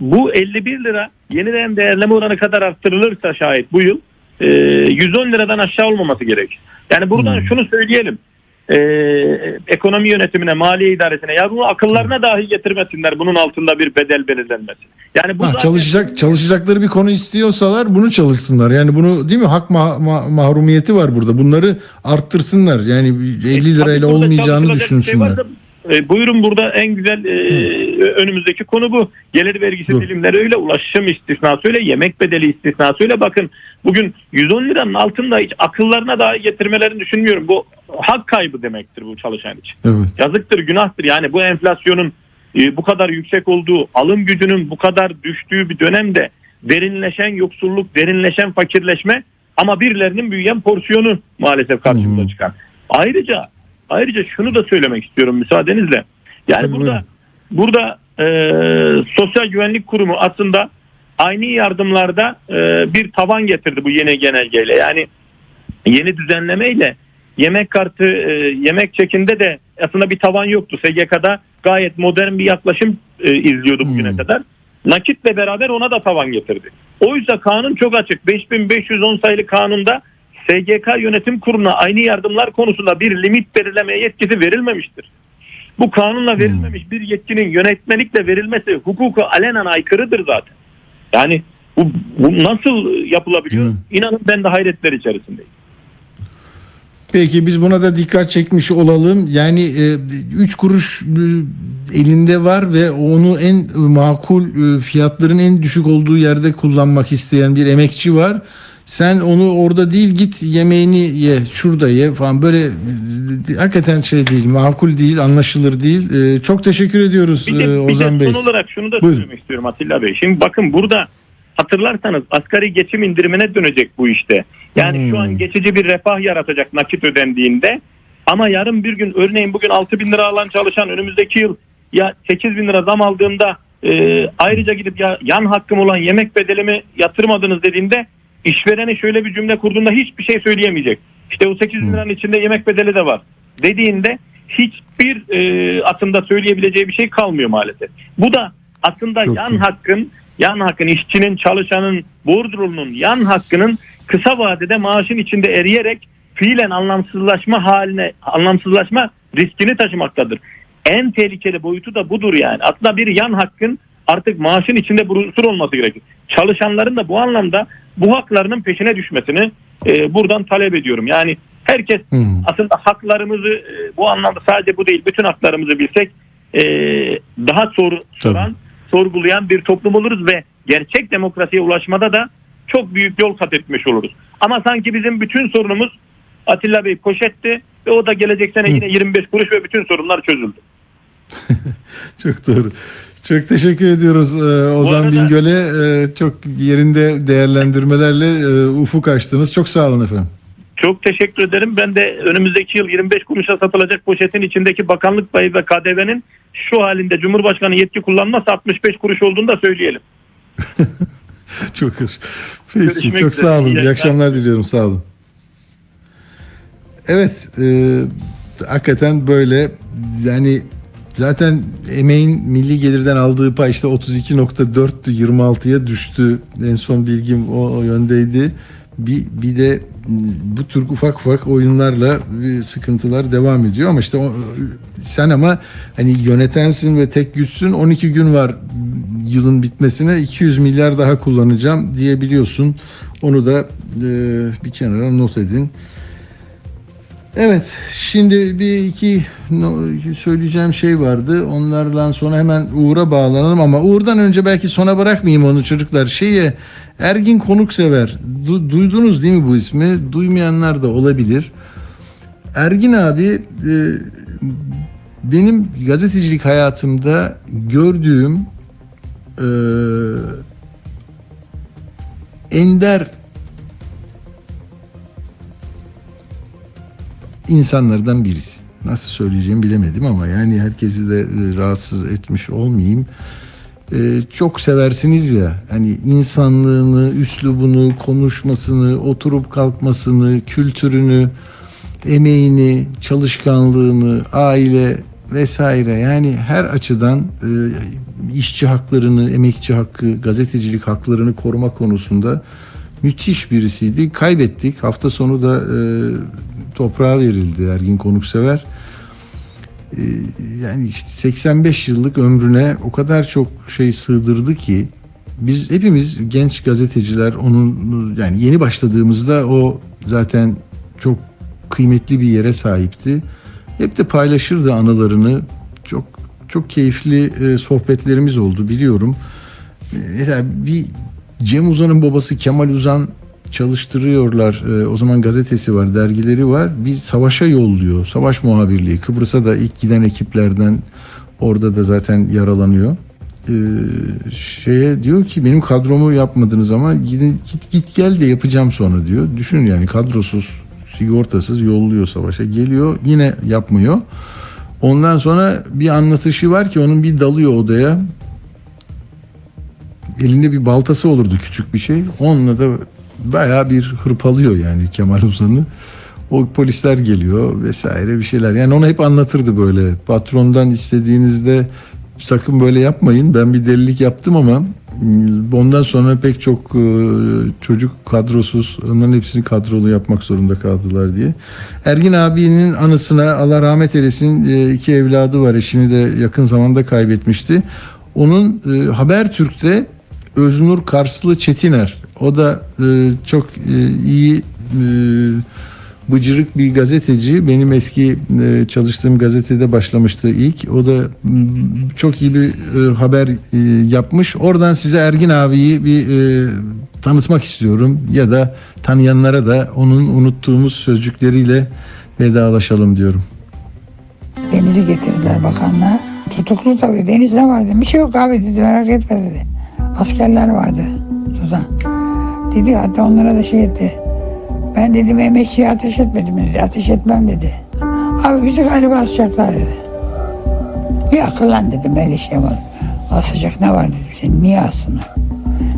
bu 51 lira yeniden değerleme oranı kadar arttırılırsa şayet bu yıl e, 110 liradan aşağı olmaması gerek. Yani buradan Hmm. şunu söyleyelim. E, ekonomi yönetimine, maliye idaresine ya bunu akıllarına dahi getirmesinler bunun altında bir bedel belirlenmesi. Yani bu Ha, zaten- çalışacak çalışacakları bir konu istiyorsalar bunu çalışsınlar. Yani bunu değil mi hak ma- ma- mahrumiyeti var burada. Bunları arttırsınlar. Yani 50 E, lirayla burada olmayacağını şey düşünsünler. varsa, e, buyurun burada en güzel e, önümüzdeki konu bu. Gelir vergisi Bu. dilimleri öyle, ulaşım istisnası öyle, yemek bedeli istisnası öyle. Bakın bugün 110 liranın altında hiç akıllarına dahi getirmelerini düşünmüyorum. Bu hak kaybı demektir bu çalışan için. Evet. Yazıktır, günahtır. Yani bu enflasyonun e, bu kadar yüksek olduğu, alım gücünün bu kadar düştüğü bir dönemde derinleşen yoksulluk, derinleşen fakirleşme ama birilerinin büyüyen porsiyonu maalesef karşımıza çıkan. Ayrıca ayrıca şunu da söylemek istiyorum müsaadenizle. Yani Tabii, burada burada e, Sosyal Güvenlik Kurumu aslında aynı yardımlarda e, bir tavan getirdi bu yeni genelgeyle. Yani yeni düzenlemeyle yemek kartı e, yemek çekinde de aslında bir tavan yoktu. SGK'da gayet modern bir yaklaşım e, izliyordu bugüne Hmm. kadar. Nakitle beraber ona da tavan getirdi. Oysa kanun çok açık. 5510 sayılı kanunda SGK yönetim kuruluna aynı yardımlar konusunda bir limit belirlemeye yetkisi verilmemiştir. Bu kanunla verilmemiş bir yetkinin yönetmelikle verilmesi hukuka alenen aykırıdır zaten. Yani bu, bu nasıl yapılabiliyor? Hı. İnanın ben de hayretler içerisindeyim. Peki biz buna da dikkat çekmiş olalım. Yani 3 kuruş e, elinde var ve onu en makul e, fiyatların en düşük olduğu yerde kullanmak isteyen bir emekçi var. Sen onu orada değil git yemeğini ye şurada ye falan böyle e, hakikaten şey değil makul değil anlaşılır değil. E, Çok teşekkür ediyoruz Bir de, e, bir Ozan de Bey. son olarak şunu da Buyurun. söylemek istiyorum Atilla Bey. Şimdi bakın burada hatırlarsanız asgari geçim indirimine dönecek bu işte. Yani Hmm. şu an geçici bir refah yaratacak nakit ödendiğinde ama yarın bir gün örneğin bugün 6 bin lira alan çalışan önümüzdeki yıl ya 8 bin lira zam aldığında e, ayrıca gidip ya yan hakkım olan yemek bedelimi yatırmadınız dediğinde işverene şöyle bir cümle kurduğunda hiçbir şey söyleyemeyecek. İşte o 8 bin Hmm. liranın içinde yemek bedeli de var dediğinde hiçbir e, aslında söyleyebileceği bir şey kalmıyor maalesef. Bu da aslında Çok yan iyi. hakkın, yan hakkın, işçinin, çalışanın, bordrolunun yan hakkının kısa vadede maaşın içinde eriyerek fiilen anlamsızlaşma haline, anlamsızlaşma riskini taşımaktadır. En tehlikeli boyutu da budur yani. Aslında bir yan hakkın artık maaşın içinde bulunur olması gerekir. Çalışanların da bu anlamda bu haklarının peşine düşmesini e, buradan talep ediyorum. Yani herkes Hı. aslında haklarımızı e, bu anlamda sadece bu değil bütün haklarımızı bilsek e, daha sor, soran, sorgulayan bir toplum oluruz ve gerçek demokrasiye ulaşmada da çok büyük yol kat etmiş oluruz. Ama sanki bizim bütün sorunumuz Atilla Bey poşetti ve o da gelecek sene yine 25 kuruş ve bütün sorunlar çözüldü. Çok doğru. Çok teşekkür ediyoruz e, Ozan arada- Bingöl'e. E, çok yerinde değerlendirmelerle e, ufuk açtınız. Çok sağ olun efendim. Çok teşekkür ederim. Ben de önümüzdeki yıl 25 kuruşa satılacak poşetin içindeki bakanlık payı ve KDV'nin şu halinde Cumhurbaşkanı yetki kullanmazsa 65 kuruş olduğunu da söyleyelim. Çok hoş. Peki Görüşmek çok sağ olun. İyi akşamlar diliyorum. Sağ olun. Evet, e, hakikaten böyle yani zaten emeğin milli gelirden aldığı pay işte 32.4'tü 26'ya düştü. En son bilgim o, o yöndeydi. Bir, bir de bu tür ufak ufak oyunlarla sıkıntılar devam ediyor ama işte o, sen ama hani yönetensin ve tek güçsün 12 gün var yılın bitmesine 200 milyar daha kullanacağım diyebiliyorsun. Onu da e, bir kenara not edin. Evet, şimdi bir iki söyleyeceğim şey vardı. Onlarla sonra hemen Uğur'a bağlanalım ama Uğur'dan önce belki sona bırakmayayım onu çocuklar. Şeye Ergin Konuksever du- duydunuz değil mi bu ismi? Duymayanlar da olabilir. Ergin abi e, benim gazetecilik hayatımda gördüğüm e, ender insanlardan birisi. Nasıl söyleyeceğimi bilemedim ama yani herkesi de e, rahatsız etmiş olmayayım. E, çok seversiniz ya hani insanlığını, üslubunu, konuşmasını, oturup kalkmasını, kültürünü, emeğini, çalışkanlığını, aile vesaire yani her açıdan e, işçi haklarını, emekçi hakkı, gazetecilik haklarını koruma konusunda müthiş birisiydi. Kaybettik. Hafta sonu da e, toprağa verildi Ergin Konuksever. E, yani işte 85 yıllık ömrüne o kadar çok şey sığdırdı ki biz hepimiz genç gazeteciler onun yani yeni başladığımızda o zaten çok kıymetli bir yere sahipti. Hep de paylaşırdı anılarını. Çok çok keyifli e, sohbetlerimiz oldu biliyorum. E, Mesela bir Cem Uzan'ın babası Kemal Uzan çalıştırıyorlar. E, o zaman gazetesi var, dergileri var. Bir savaşa yolluyor. Savaş muhabirliği. Kıbrıs'a da ilk giden ekiplerden orada da zaten yaralanıyor. E, şeye diyor ki benim kadromu yapmadınız ama gidin git, git gel de yapacağım sonra diyor. Düşün yani kadrosuz, sigortasız yolluyor savaşa. Geliyor yine yapmıyor. Ondan sonra bir anlatışı var ki onun bir dalıyor odaya elinde bir baltası olurdu küçük bir şey. Onunla da bayağı bir hırpalıyor yani Kemal Uzan'ı. O polisler geliyor vesaire bir şeyler. Yani onu hep anlatırdı böyle. Patrondan istediğinizde sakın böyle yapmayın. Ben bir delilik yaptım ama mm, ondan sonra pek çok e, çocuk kadrosuz onların hepsini kadrolu yapmak zorunda kaldılar diye. Ergin abinin anısına Allah rahmet eylesin e, iki evladı var. Eşini de yakın zamanda kaybetmişti. Onun Habertürk'te Öznur Karslı Çetiner. O da e, çok e, iyi e, bıcırık bir gazeteci. Benim eski e, çalıştığım gazetede başlamıştı ilk. O da m, çok iyi bir e, haber e, yapmış. Oradan size Ergin abiyi bir e, tanıtmak istiyorum. Ya da tanıyanlara da onun unuttuğumuz sözcükleriyle vedalaşalım diyorum. Deniz'i getirdiler bakanlığa. Tutuklu tabii. Deniz ne vardı? Bir şey yok abi dedi merak etme dedi. Askerler vardı suda. Dedi hatta onlara da şey etti. Ben dedim emekçiye ateş etmedim dedi. Ateş etmem dedi. Abi bizi galiba asacaklar dedi. Bir akıllan dedim öyle şey var. Asacak ne var dedim. Seni niye assınlar?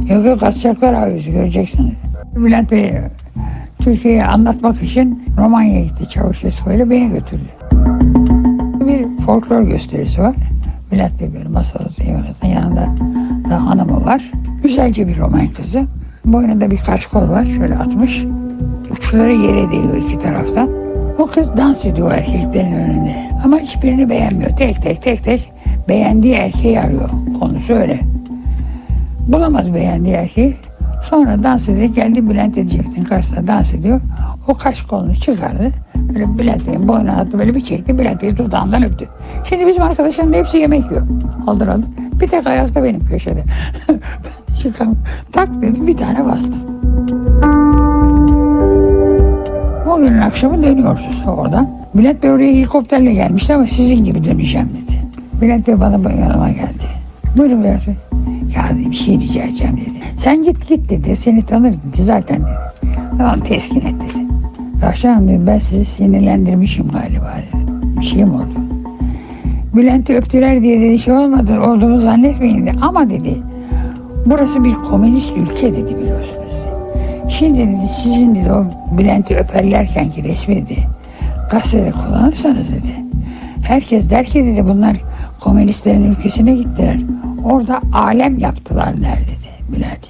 Yok yok asacaklar abi bizi göreceksin dedi. Bülent Bey Türkiye'yi anlatmak için Romanya'ya gitti Çavuşescu ile beni götürdü bir folklor gösterisi var. Bülent Bey böyle masada yanında da hanımı var. Güzelce bir roman kızı. Boynunda bir kaşkol var şöyle atmış. Uçları yere değiyor iki taraftan. O kız dans ediyor erkeklerin önünde. Ama hiçbirini beğenmiyor. Tek tek tek tek beğendiği erkeği arıyor. Konusu öyle. Bulamadı beğendiği erkeği. Sonra dans ediyor. Geldi Bülent Ecevit'in karşısında dans ediyor. O kaş kolunu çıkardı. Böyle Bülent Bey'in attı böyle bir çekti. Bülent Bey'i dudağından öptü. Şimdi bizim arkadaşların da hepsi yemek yiyor. Aldır aldır. Bir tek ayakta benim köşede. ben çıkam. Tak dedim bir tane bastım. O günün akşamı dönüyoruz oradan. Bülent Bey oraya helikopterle gelmişti ama sizin gibi döneceğim dedi. Bülent Bey bana yanıma geldi. Buyurun Bülent Bey. Ya dedi, bir şey rica edeceğim dedi. Sen git git dedi. Seni tanır dedi zaten dedi. Tamam teskin et dedi. Hanım dedim, ben sizi sinirlendirmişim galiba. Bir şey mi oldu? Bülent'i öptüler diye dedi şey olmadı olduğunu zannetmeyin dedi. Ama dedi burası bir komünist ülke dedi biliyorsunuz. Şimdi dedi sizin dedi o Bülent'i öperlerken ki resmi dedi gazetede kullanırsanız dedi. Herkes der ki dedi bunlar komünistlerin ülkesine gittiler. Orada alem yaptılar der dedi Bülent.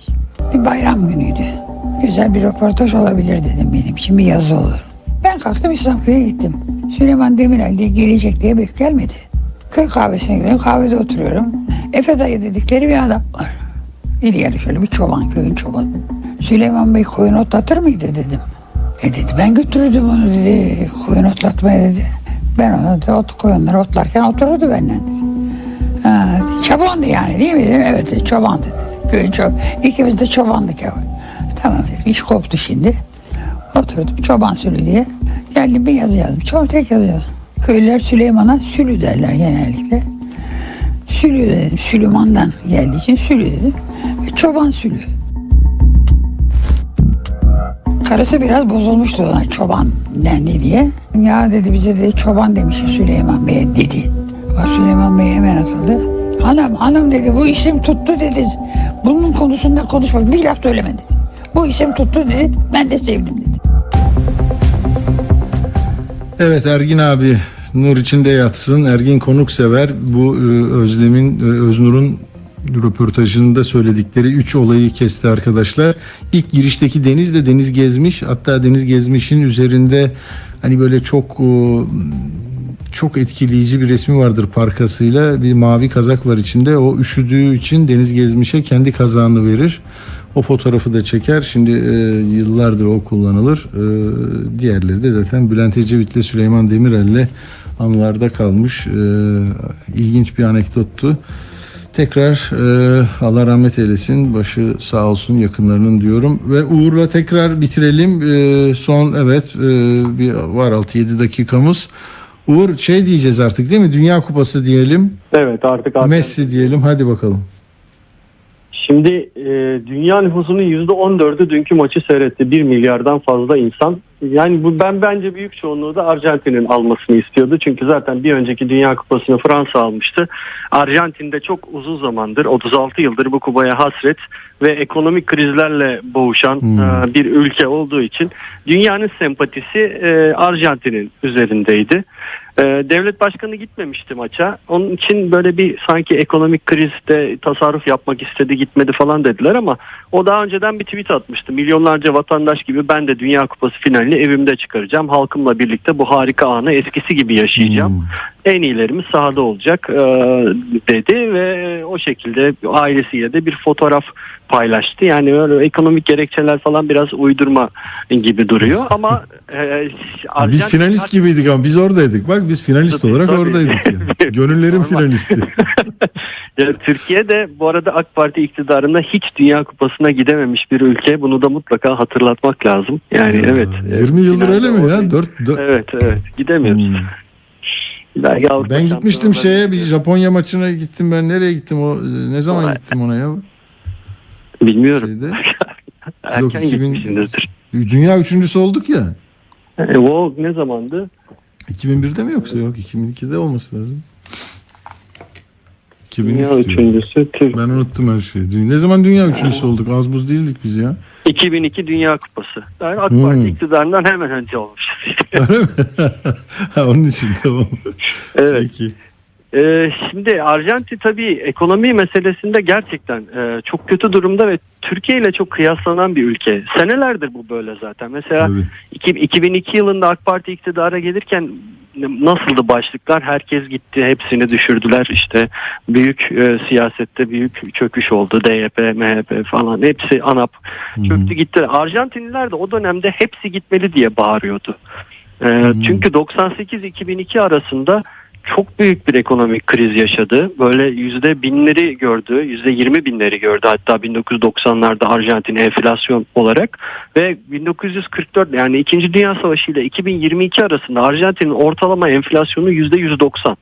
Bir bayram günüydü. Güzel bir röportaj olabilir dedim benim bir yazı olur. Ben kalktım İslamköy'e gittim. Süleyman Demirel diye gelecek diye bek gelmedi. Köy kahvesine gidiyorum kahvede oturuyorum. Efe dayı dedikleri bir adam var. İri yarı şöyle bir çoban köyün çobanı. Süleyman Bey koyun otlatır mıydı dedim. E dedi ben götürürdüm onu dedi. Koyun otlatmaya dedi. Ben ona da ot koyunları otlarken otururdu benden dedi. Ha, çobandı yani değil mi dedim. Evet dedi, çobandı dedi. Köyün çob İkimiz de çobandık ya. Tamam dedim iş koptu şimdi. Oturdum çoban sülü diye. Geldim bir yazı yazdım. Çok tek yazı yazdım. Köylüler Süleyman'a sülü derler genellikle. Sülü dedim. Süleyman'dan geldiği için sülü dedim. Ve çoban sülü. Karısı biraz bozulmuştu ona çoban dendi diye. Ya dedi bize de çoban demiş Süleyman Bey dedi. O Süleyman Bey hemen atıldı. Hanım hanım dedi bu isim tuttu dedi. Bunun konusunda konuşma bir laf söyleme dedi. Bu isim tuttu dedi ben de sevdim dedi. Evet Ergin abi nur içinde yatsın. Ergin konuksever. Bu e, Özlem'in, e, Öznur'un röportajında söyledikleri üç olayı kesti arkadaşlar. İlk girişteki Deniz de Deniz Gezmiş. Hatta Deniz Gezmiş'in üzerinde hani böyle çok e, çok etkileyici bir resmi vardır parkasıyla. Bir mavi kazak var içinde. O üşüdüğü için Deniz Gezmiş'e kendi kazağını verir. O fotoğrafı da çeker. Şimdi e, yıllardır o kullanılır. E, diğerleri de zaten Bülent Ecevit'le Süleyman Demirel'le anılarda kalmış. E, ilginç bir anekdottu. Tekrar e, Allah rahmet eylesin. Başı sağ olsun yakınlarının diyorum. Ve Uğur'la tekrar bitirelim. E, son evet e, bir var 6-7 dakikamız. Uğur şey diyeceğiz artık değil mi? Dünya Kupası diyelim. Evet artık artık. Messi diyelim. Hadi bakalım. Şimdi e, dünya nüfusunun %14'ü dünkü maçı seyretti. 1 milyardan fazla insan. Yani bu ben bence büyük çoğunluğu da Arjantin'in almasını istiyordu. Çünkü zaten bir önceki Dünya Kupası'nı Fransa almıştı. Arjantin'de çok uzun zamandır 36 yıldır bu kupaya hasret ve ekonomik krizlerle boğuşan e, bir ülke olduğu için dünyanın sempatisi e, Arjantin'in üzerindeydi. E, devlet başkanı gitmemişti maça. Onun için böyle bir sanki ekonomik krizde tasarruf yapmak istedi gitmedi falan dediler ama o daha önceden bir tweet atmıştı. Milyonlarca vatandaş gibi ben de Dünya Kupası finalini evimde çıkaracağım. Halkımla birlikte bu harika anı eskisi gibi yaşayacağım. En iyilerimiz sahada olacak e, dedi ve o şekilde ailesiyle de bir fotoğraf paylaştı. Yani öyle ekonomik gerekçeler falan biraz uydurma gibi duruyor ama e, Biz Arjantin- finalist gibiydik ama biz oradaydık. Bak biz finalist Tabii, olarak tabii. oradaydık. yani. Gönüllerin finalisti. Ya Türkiye'de bu arada AK Parti iktidarında hiç Dünya Kupası'na gidememiş bir ülke. Bunu da mutlaka hatırlatmak lazım. Yani evet. 20 yıldır öyle mi ya? oradayız. 4, 4 Evet evet gidemiyoruz. Hmm. Belki Avrupa Ben gitmiştim şeye bir Japonya maçına gittim ben nereye gittim o ne zaman Oraya. gittim ona ya Bilmiyorum. şeyde Erken Yok, 2000 gitmişsinizdir. dünya üçüncüsü olduk ya E, o ne zamandı? 2001'de mi yoksa yok 2002'de olması lazım 2003 Dünya diyor. üçüncüsü Türk. ben unuttum her şeyi ne zaman dünya üçüncüsü olduk az buz değildik biz ya 2002 Dünya Kupası. Yani AK Hmm. Parti iktidarından hemen önce olmuş. öyle mi onun için tamam evet. peki Ee, şimdi Arjantin tabii ekonomi meselesinde gerçekten e, çok kötü durumda ve Türkiye ile çok kıyaslanan bir ülke. Senelerdir bu böyle zaten. Mesela iki- 2002 yılında AK Parti iktidara gelirken nasıldı başlıklar? Herkes gitti, hepsini düşürdüler. İşte büyük e, siyasette büyük çöküş oldu. DYP, MHP falan hepsi ANAP çöktü gitti. Arjantinliler de o dönemde hepsi gitmeli diye bağırıyordu. E, Çünkü 98-2002 arasında çok büyük bir ekonomik kriz yaşadı. Böyle yüzde binleri gördü, yüzde yirmi binleri gördü hatta 1990'larda Arjantin enflasyon olarak ve 1944 yani 2. Dünya Savaşı ile 2022 arasında Arjantin'in ortalama enflasyonu yüzde 190.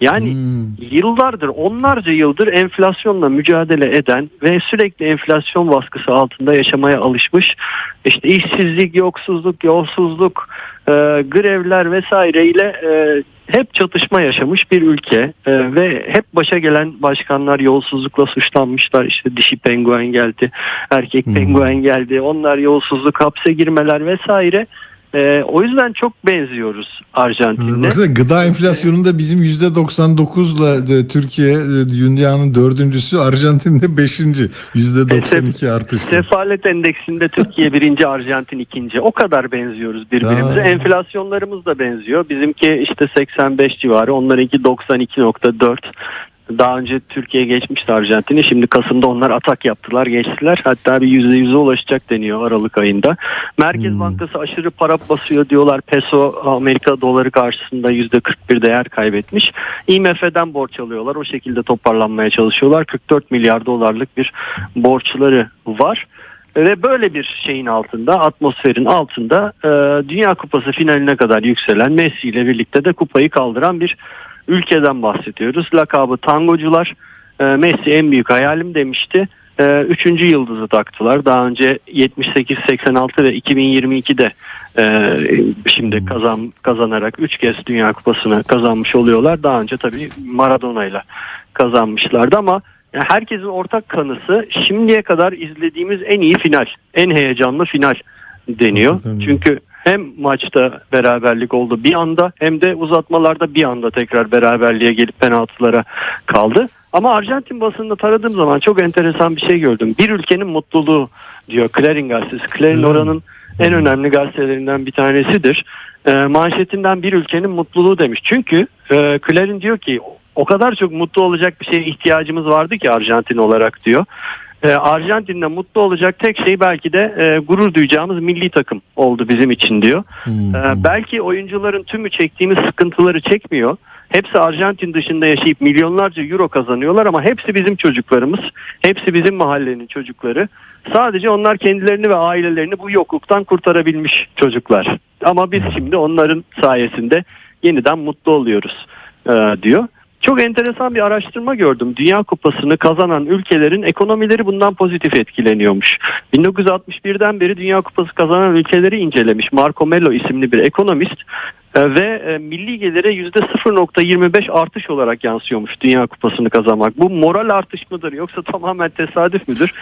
Yani Hmm. yıllardır, onlarca yıldır enflasyonla mücadele eden ve sürekli enflasyon baskısı altında yaşamaya alışmış. İşte işsizlik, yoksuzluk, yolsuzluk, e, grevler vesaireyle e, hep çatışma yaşamış bir ülke E, ve hep başa gelen başkanlar yolsuzlukla suçlanmışlar. İşte dişi penguen geldi, erkek penguen geldi. Onlar yolsuzluk, hapse girmeler vesaire. E, o yüzden çok benziyoruz Arjantin'le. Baksana gıda enflasyonunda bizim %99'la de Türkiye e, dünyanın dördüncüsü Arjantin'de beşinci %92 artış. Sefalet endeksinde Türkiye birinci, Arjantin ikinci. O kadar benziyoruz birbirimize. Aa. Enflasyonlarımız da benziyor. Bizimki işte 85 civarı, onlarınki 92.4. Daha önce Türkiye geçmişti Arjantin'i. Şimdi Kasım'da onlar atak yaptılar, geçtiler. Hatta bir %100'e ulaşacak deniyor Aralık ayında. Merkez Bankası aşırı para basıyor diyorlar. Peso Amerika doları karşısında %41 değer kaybetmiş. IMF'den borç alıyorlar. O şekilde toparlanmaya çalışıyorlar. 44 milyar dolarlık bir borçları var. Ve böyle bir şeyin altında, atmosferin altında e, Dünya Kupası finaline kadar yükselen Messi ile birlikte de kupayı kaldıran bir ülkeden bahsediyoruz. Lakabı Tangocular. E, Messi en büyük hayalim demişti. E, üçüncü yıldızı taktılar. Daha önce 78, 86 ve 2022'de e, şimdi kazan kazanarak 3 kez Dünya Kupası'nı kazanmış oluyorlar. Daha önce tabii Maradona ile kazanmışlardı ama yani herkesin ortak kanısı şimdiye kadar izlediğimiz en iyi final, en heyecanlı final deniyor. Çünkü hem maçta beraberlik oldu bir anda hem de uzatmalarda bir anda tekrar beraberliğe gelip penaltılara kaldı. Ama Arjantin basınında taradığım zaman çok enteresan bir şey gördüm. Bir ülkenin mutluluğu diyor Clarin gazetesi. Clarin Hmm. oranın en önemli gazetelerinden bir tanesidir. E, manşetinden bir ülkenin mutluluğu demiş. Çünkü e, Clarin diyor ki o kadar çok mutlu olacak bir şeye ihtiyacımız vardı ki Arjantin olarak diyor. E, Arjantin'de mutlu olacak tek şey belki de e, gurur duyacağımız milli takım oldu bizim için diyor. E, belki oyuncuların tümü çektiğimiz sıkıntıları çekmiyor. Hepsi Arjantin dışında yaşayıp milyonlarca euro kazanıyorlar ama hepsi bizim çocuklarımız. Hepsi bizim mahallenin çocukları. Sadece onlar kendilerini ve ailelerini bu yokluktan kurtarabilmiş çocuklar. Ama biz şimdi onların sayesinde yeniden mutlu oluyoruz e, diyor. Çok enteresan bir araştırma gördüm. Dünya Kupası'nı kazanan ülkelerin ekonomileri bundan pozitif etkileniyormuş. 1961'den beri Dünya Kupası kazanan ülkeleri incelemiş. Marco Mello isimli bir ekonomist ve e, milli gelire %0.25 artış olarak yansıyormuş Dünya Kupası'nı kazanmak. Bu moral artış mıdır yoksa tamamen tesadüf müdür?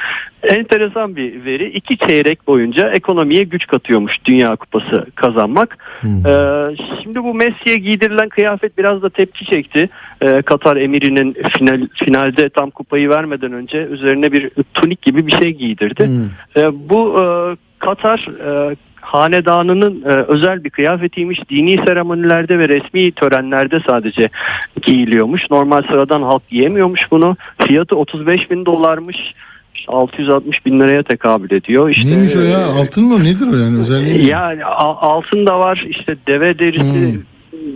Enteresan bir veri. İki çeyrek boyunca ekonomiye güç katıyormuş Dünya Kupası kazanmak. E, şimdi bu Messi'ye giydirilen kıyafet biraz da tepki çekti. E, Katar emirinin final, finalde tam kupayı vermeden önce üzerine bir tunik gibi bir şey giydirdi. Hmm. Bu e, Katar e, hanedanının e, özel bir kıyafetiymiş. Dini seremonilerde ve resmi törenlerde sadece giyiliyormuş. Normal sıradan halk giyemiyormuş bunu. Fiyatı 35 bin dolarmış. 660 bin liraya tekabül ediyor. İşte, Neymiş o ya? e, Altın mı? Nedir o yani? Özelliği yani altın da var işte deve derisi Hmm.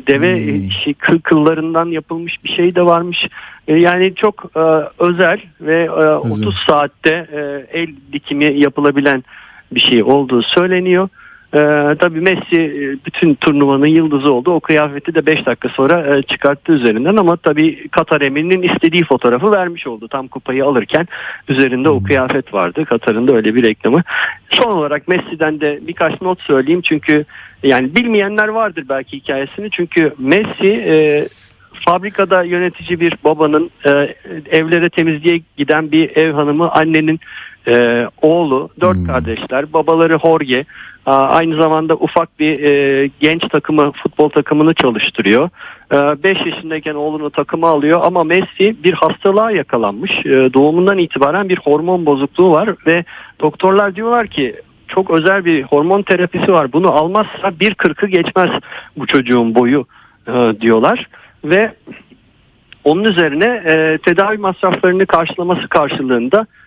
deve Hmm. şey, kıl kıllarından yapılmış bir şey de varmış. E, yani çok e, özel ve e, 30 saatte e, el dikimi yapılabilen bir şey olduğu söyleniyor. E, tabii Messi e, bütün turnuvanın yıldızı oldu. O kıyafeti de 5 dakika sonra e, çıkarttı üzerinden ama tabii Katar emirinin istediği fotoğrafı vermiş oldu. Tam kupayı alırken üzerinde o kıyafet vardı. Katar'ın da öyle bir reklamı. Son olarak Messi'den de birkaç not söyleyeyim çünkü yani bilmeyenler vardır belki hikayesini. Çünkü Messi e, fabrikada yönetici bir babanın e, evlere temizliğe giden bir ev hanımı annenin e, oğlu dört Hmm. kardeşler babaları Jorge a, aynı zamanda ufak bir e, genç takımı futbol takımını çalıştırıyor. 5 yaşındayken oğlunu takıma alıyor ama Messi bir hastalığa yakalanmış. E, doğumundan itibaren bir hormon bozukluğu var ve doktorlar diyorlar ki çok özel bir hormon terapisi var. Bunu almazsa 1.40'ı geçmez bu çocuğun boyu e, diyorlar. Ve onun üzerine e, tedavi masraflarını karşılaması karşılığında e,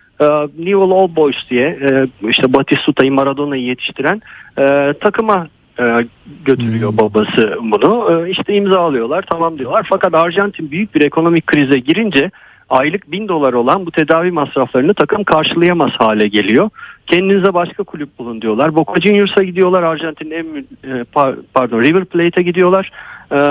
Newell Old Boys diye e, işte Batistuta'yı Maradona'yı yetiştiren e, takıma e, götürüyor Hmm. babası bunu. İşte imzalıyorlar tamam diyorlar. Fakat Arjantin büyük bir ekonomik krize girince aylık bin dolar olan bu tedavi masraflarını takım karşılayamaz hale geliyor. Kendinize başka kulüp bulun diyorlar. Boca Juniors'a gidiyorlar. Arjantin'in en pardon River Plate'e gidiyorlar.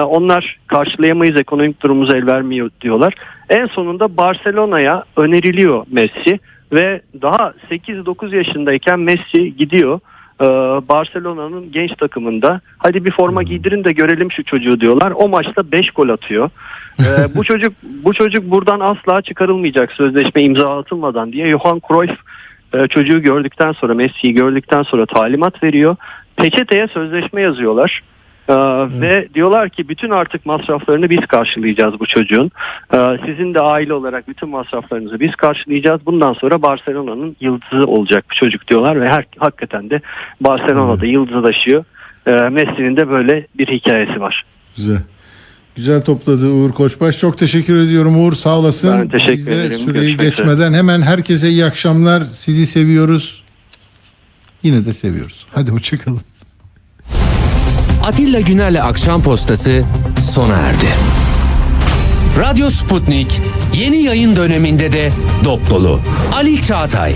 Onlar karşılayamayız ekonomik durumumuz el vermiyor diyorlar. En sonunda Barcelona'ya öneriliyor Messi ve daha 8-9 yaşındayken Messi gidiyor. e, Barcelona'nın genç takımında hadi bir forma giydirin de görelim şu çocuğu diyorlar. O maçta 5 gol atıyor. E, bu çocuk bu çocuk buradan asla çıkarılmayacak sözleşme imzalatılmadan diye Johan Cruyff e, çocuğu gördükten sonra Messi'yi gördükten sonra talimat veriyor. Peçeteye sözleşme yazıyorlar. Ee, Ve diyorlar ki bütün artık masraflarını biz karşılayacağız bu çocuğun. Ee, sizin de aile olarak bütün masraflarınızı biz karşılayacağız. Bundan sonra Barcelona'nın yıldızı olacak bu çocuk diyorlar ve her, hakikaten de Barcelona'da yıldızlaşıyor. Ee, Messi'nin de böyle bir hikayesi var. Güzel. Güzel topladı Uğur Koçbaş. Çok teşekkür ediyorum Uğur. Sağ olasın. Ben teşekkür Biz de ederim. süreyi Görüşmek geçmeden hemen herkese iyi akşamlar. Sizi seviyoruz. Yine de seviyoruz. Hadi hoşçakalın. Atilla Güner'le Akşam Postası sona erdi. Radyo Sputnik yeni yayın döneminde de dop dolu. Ali Çağatay,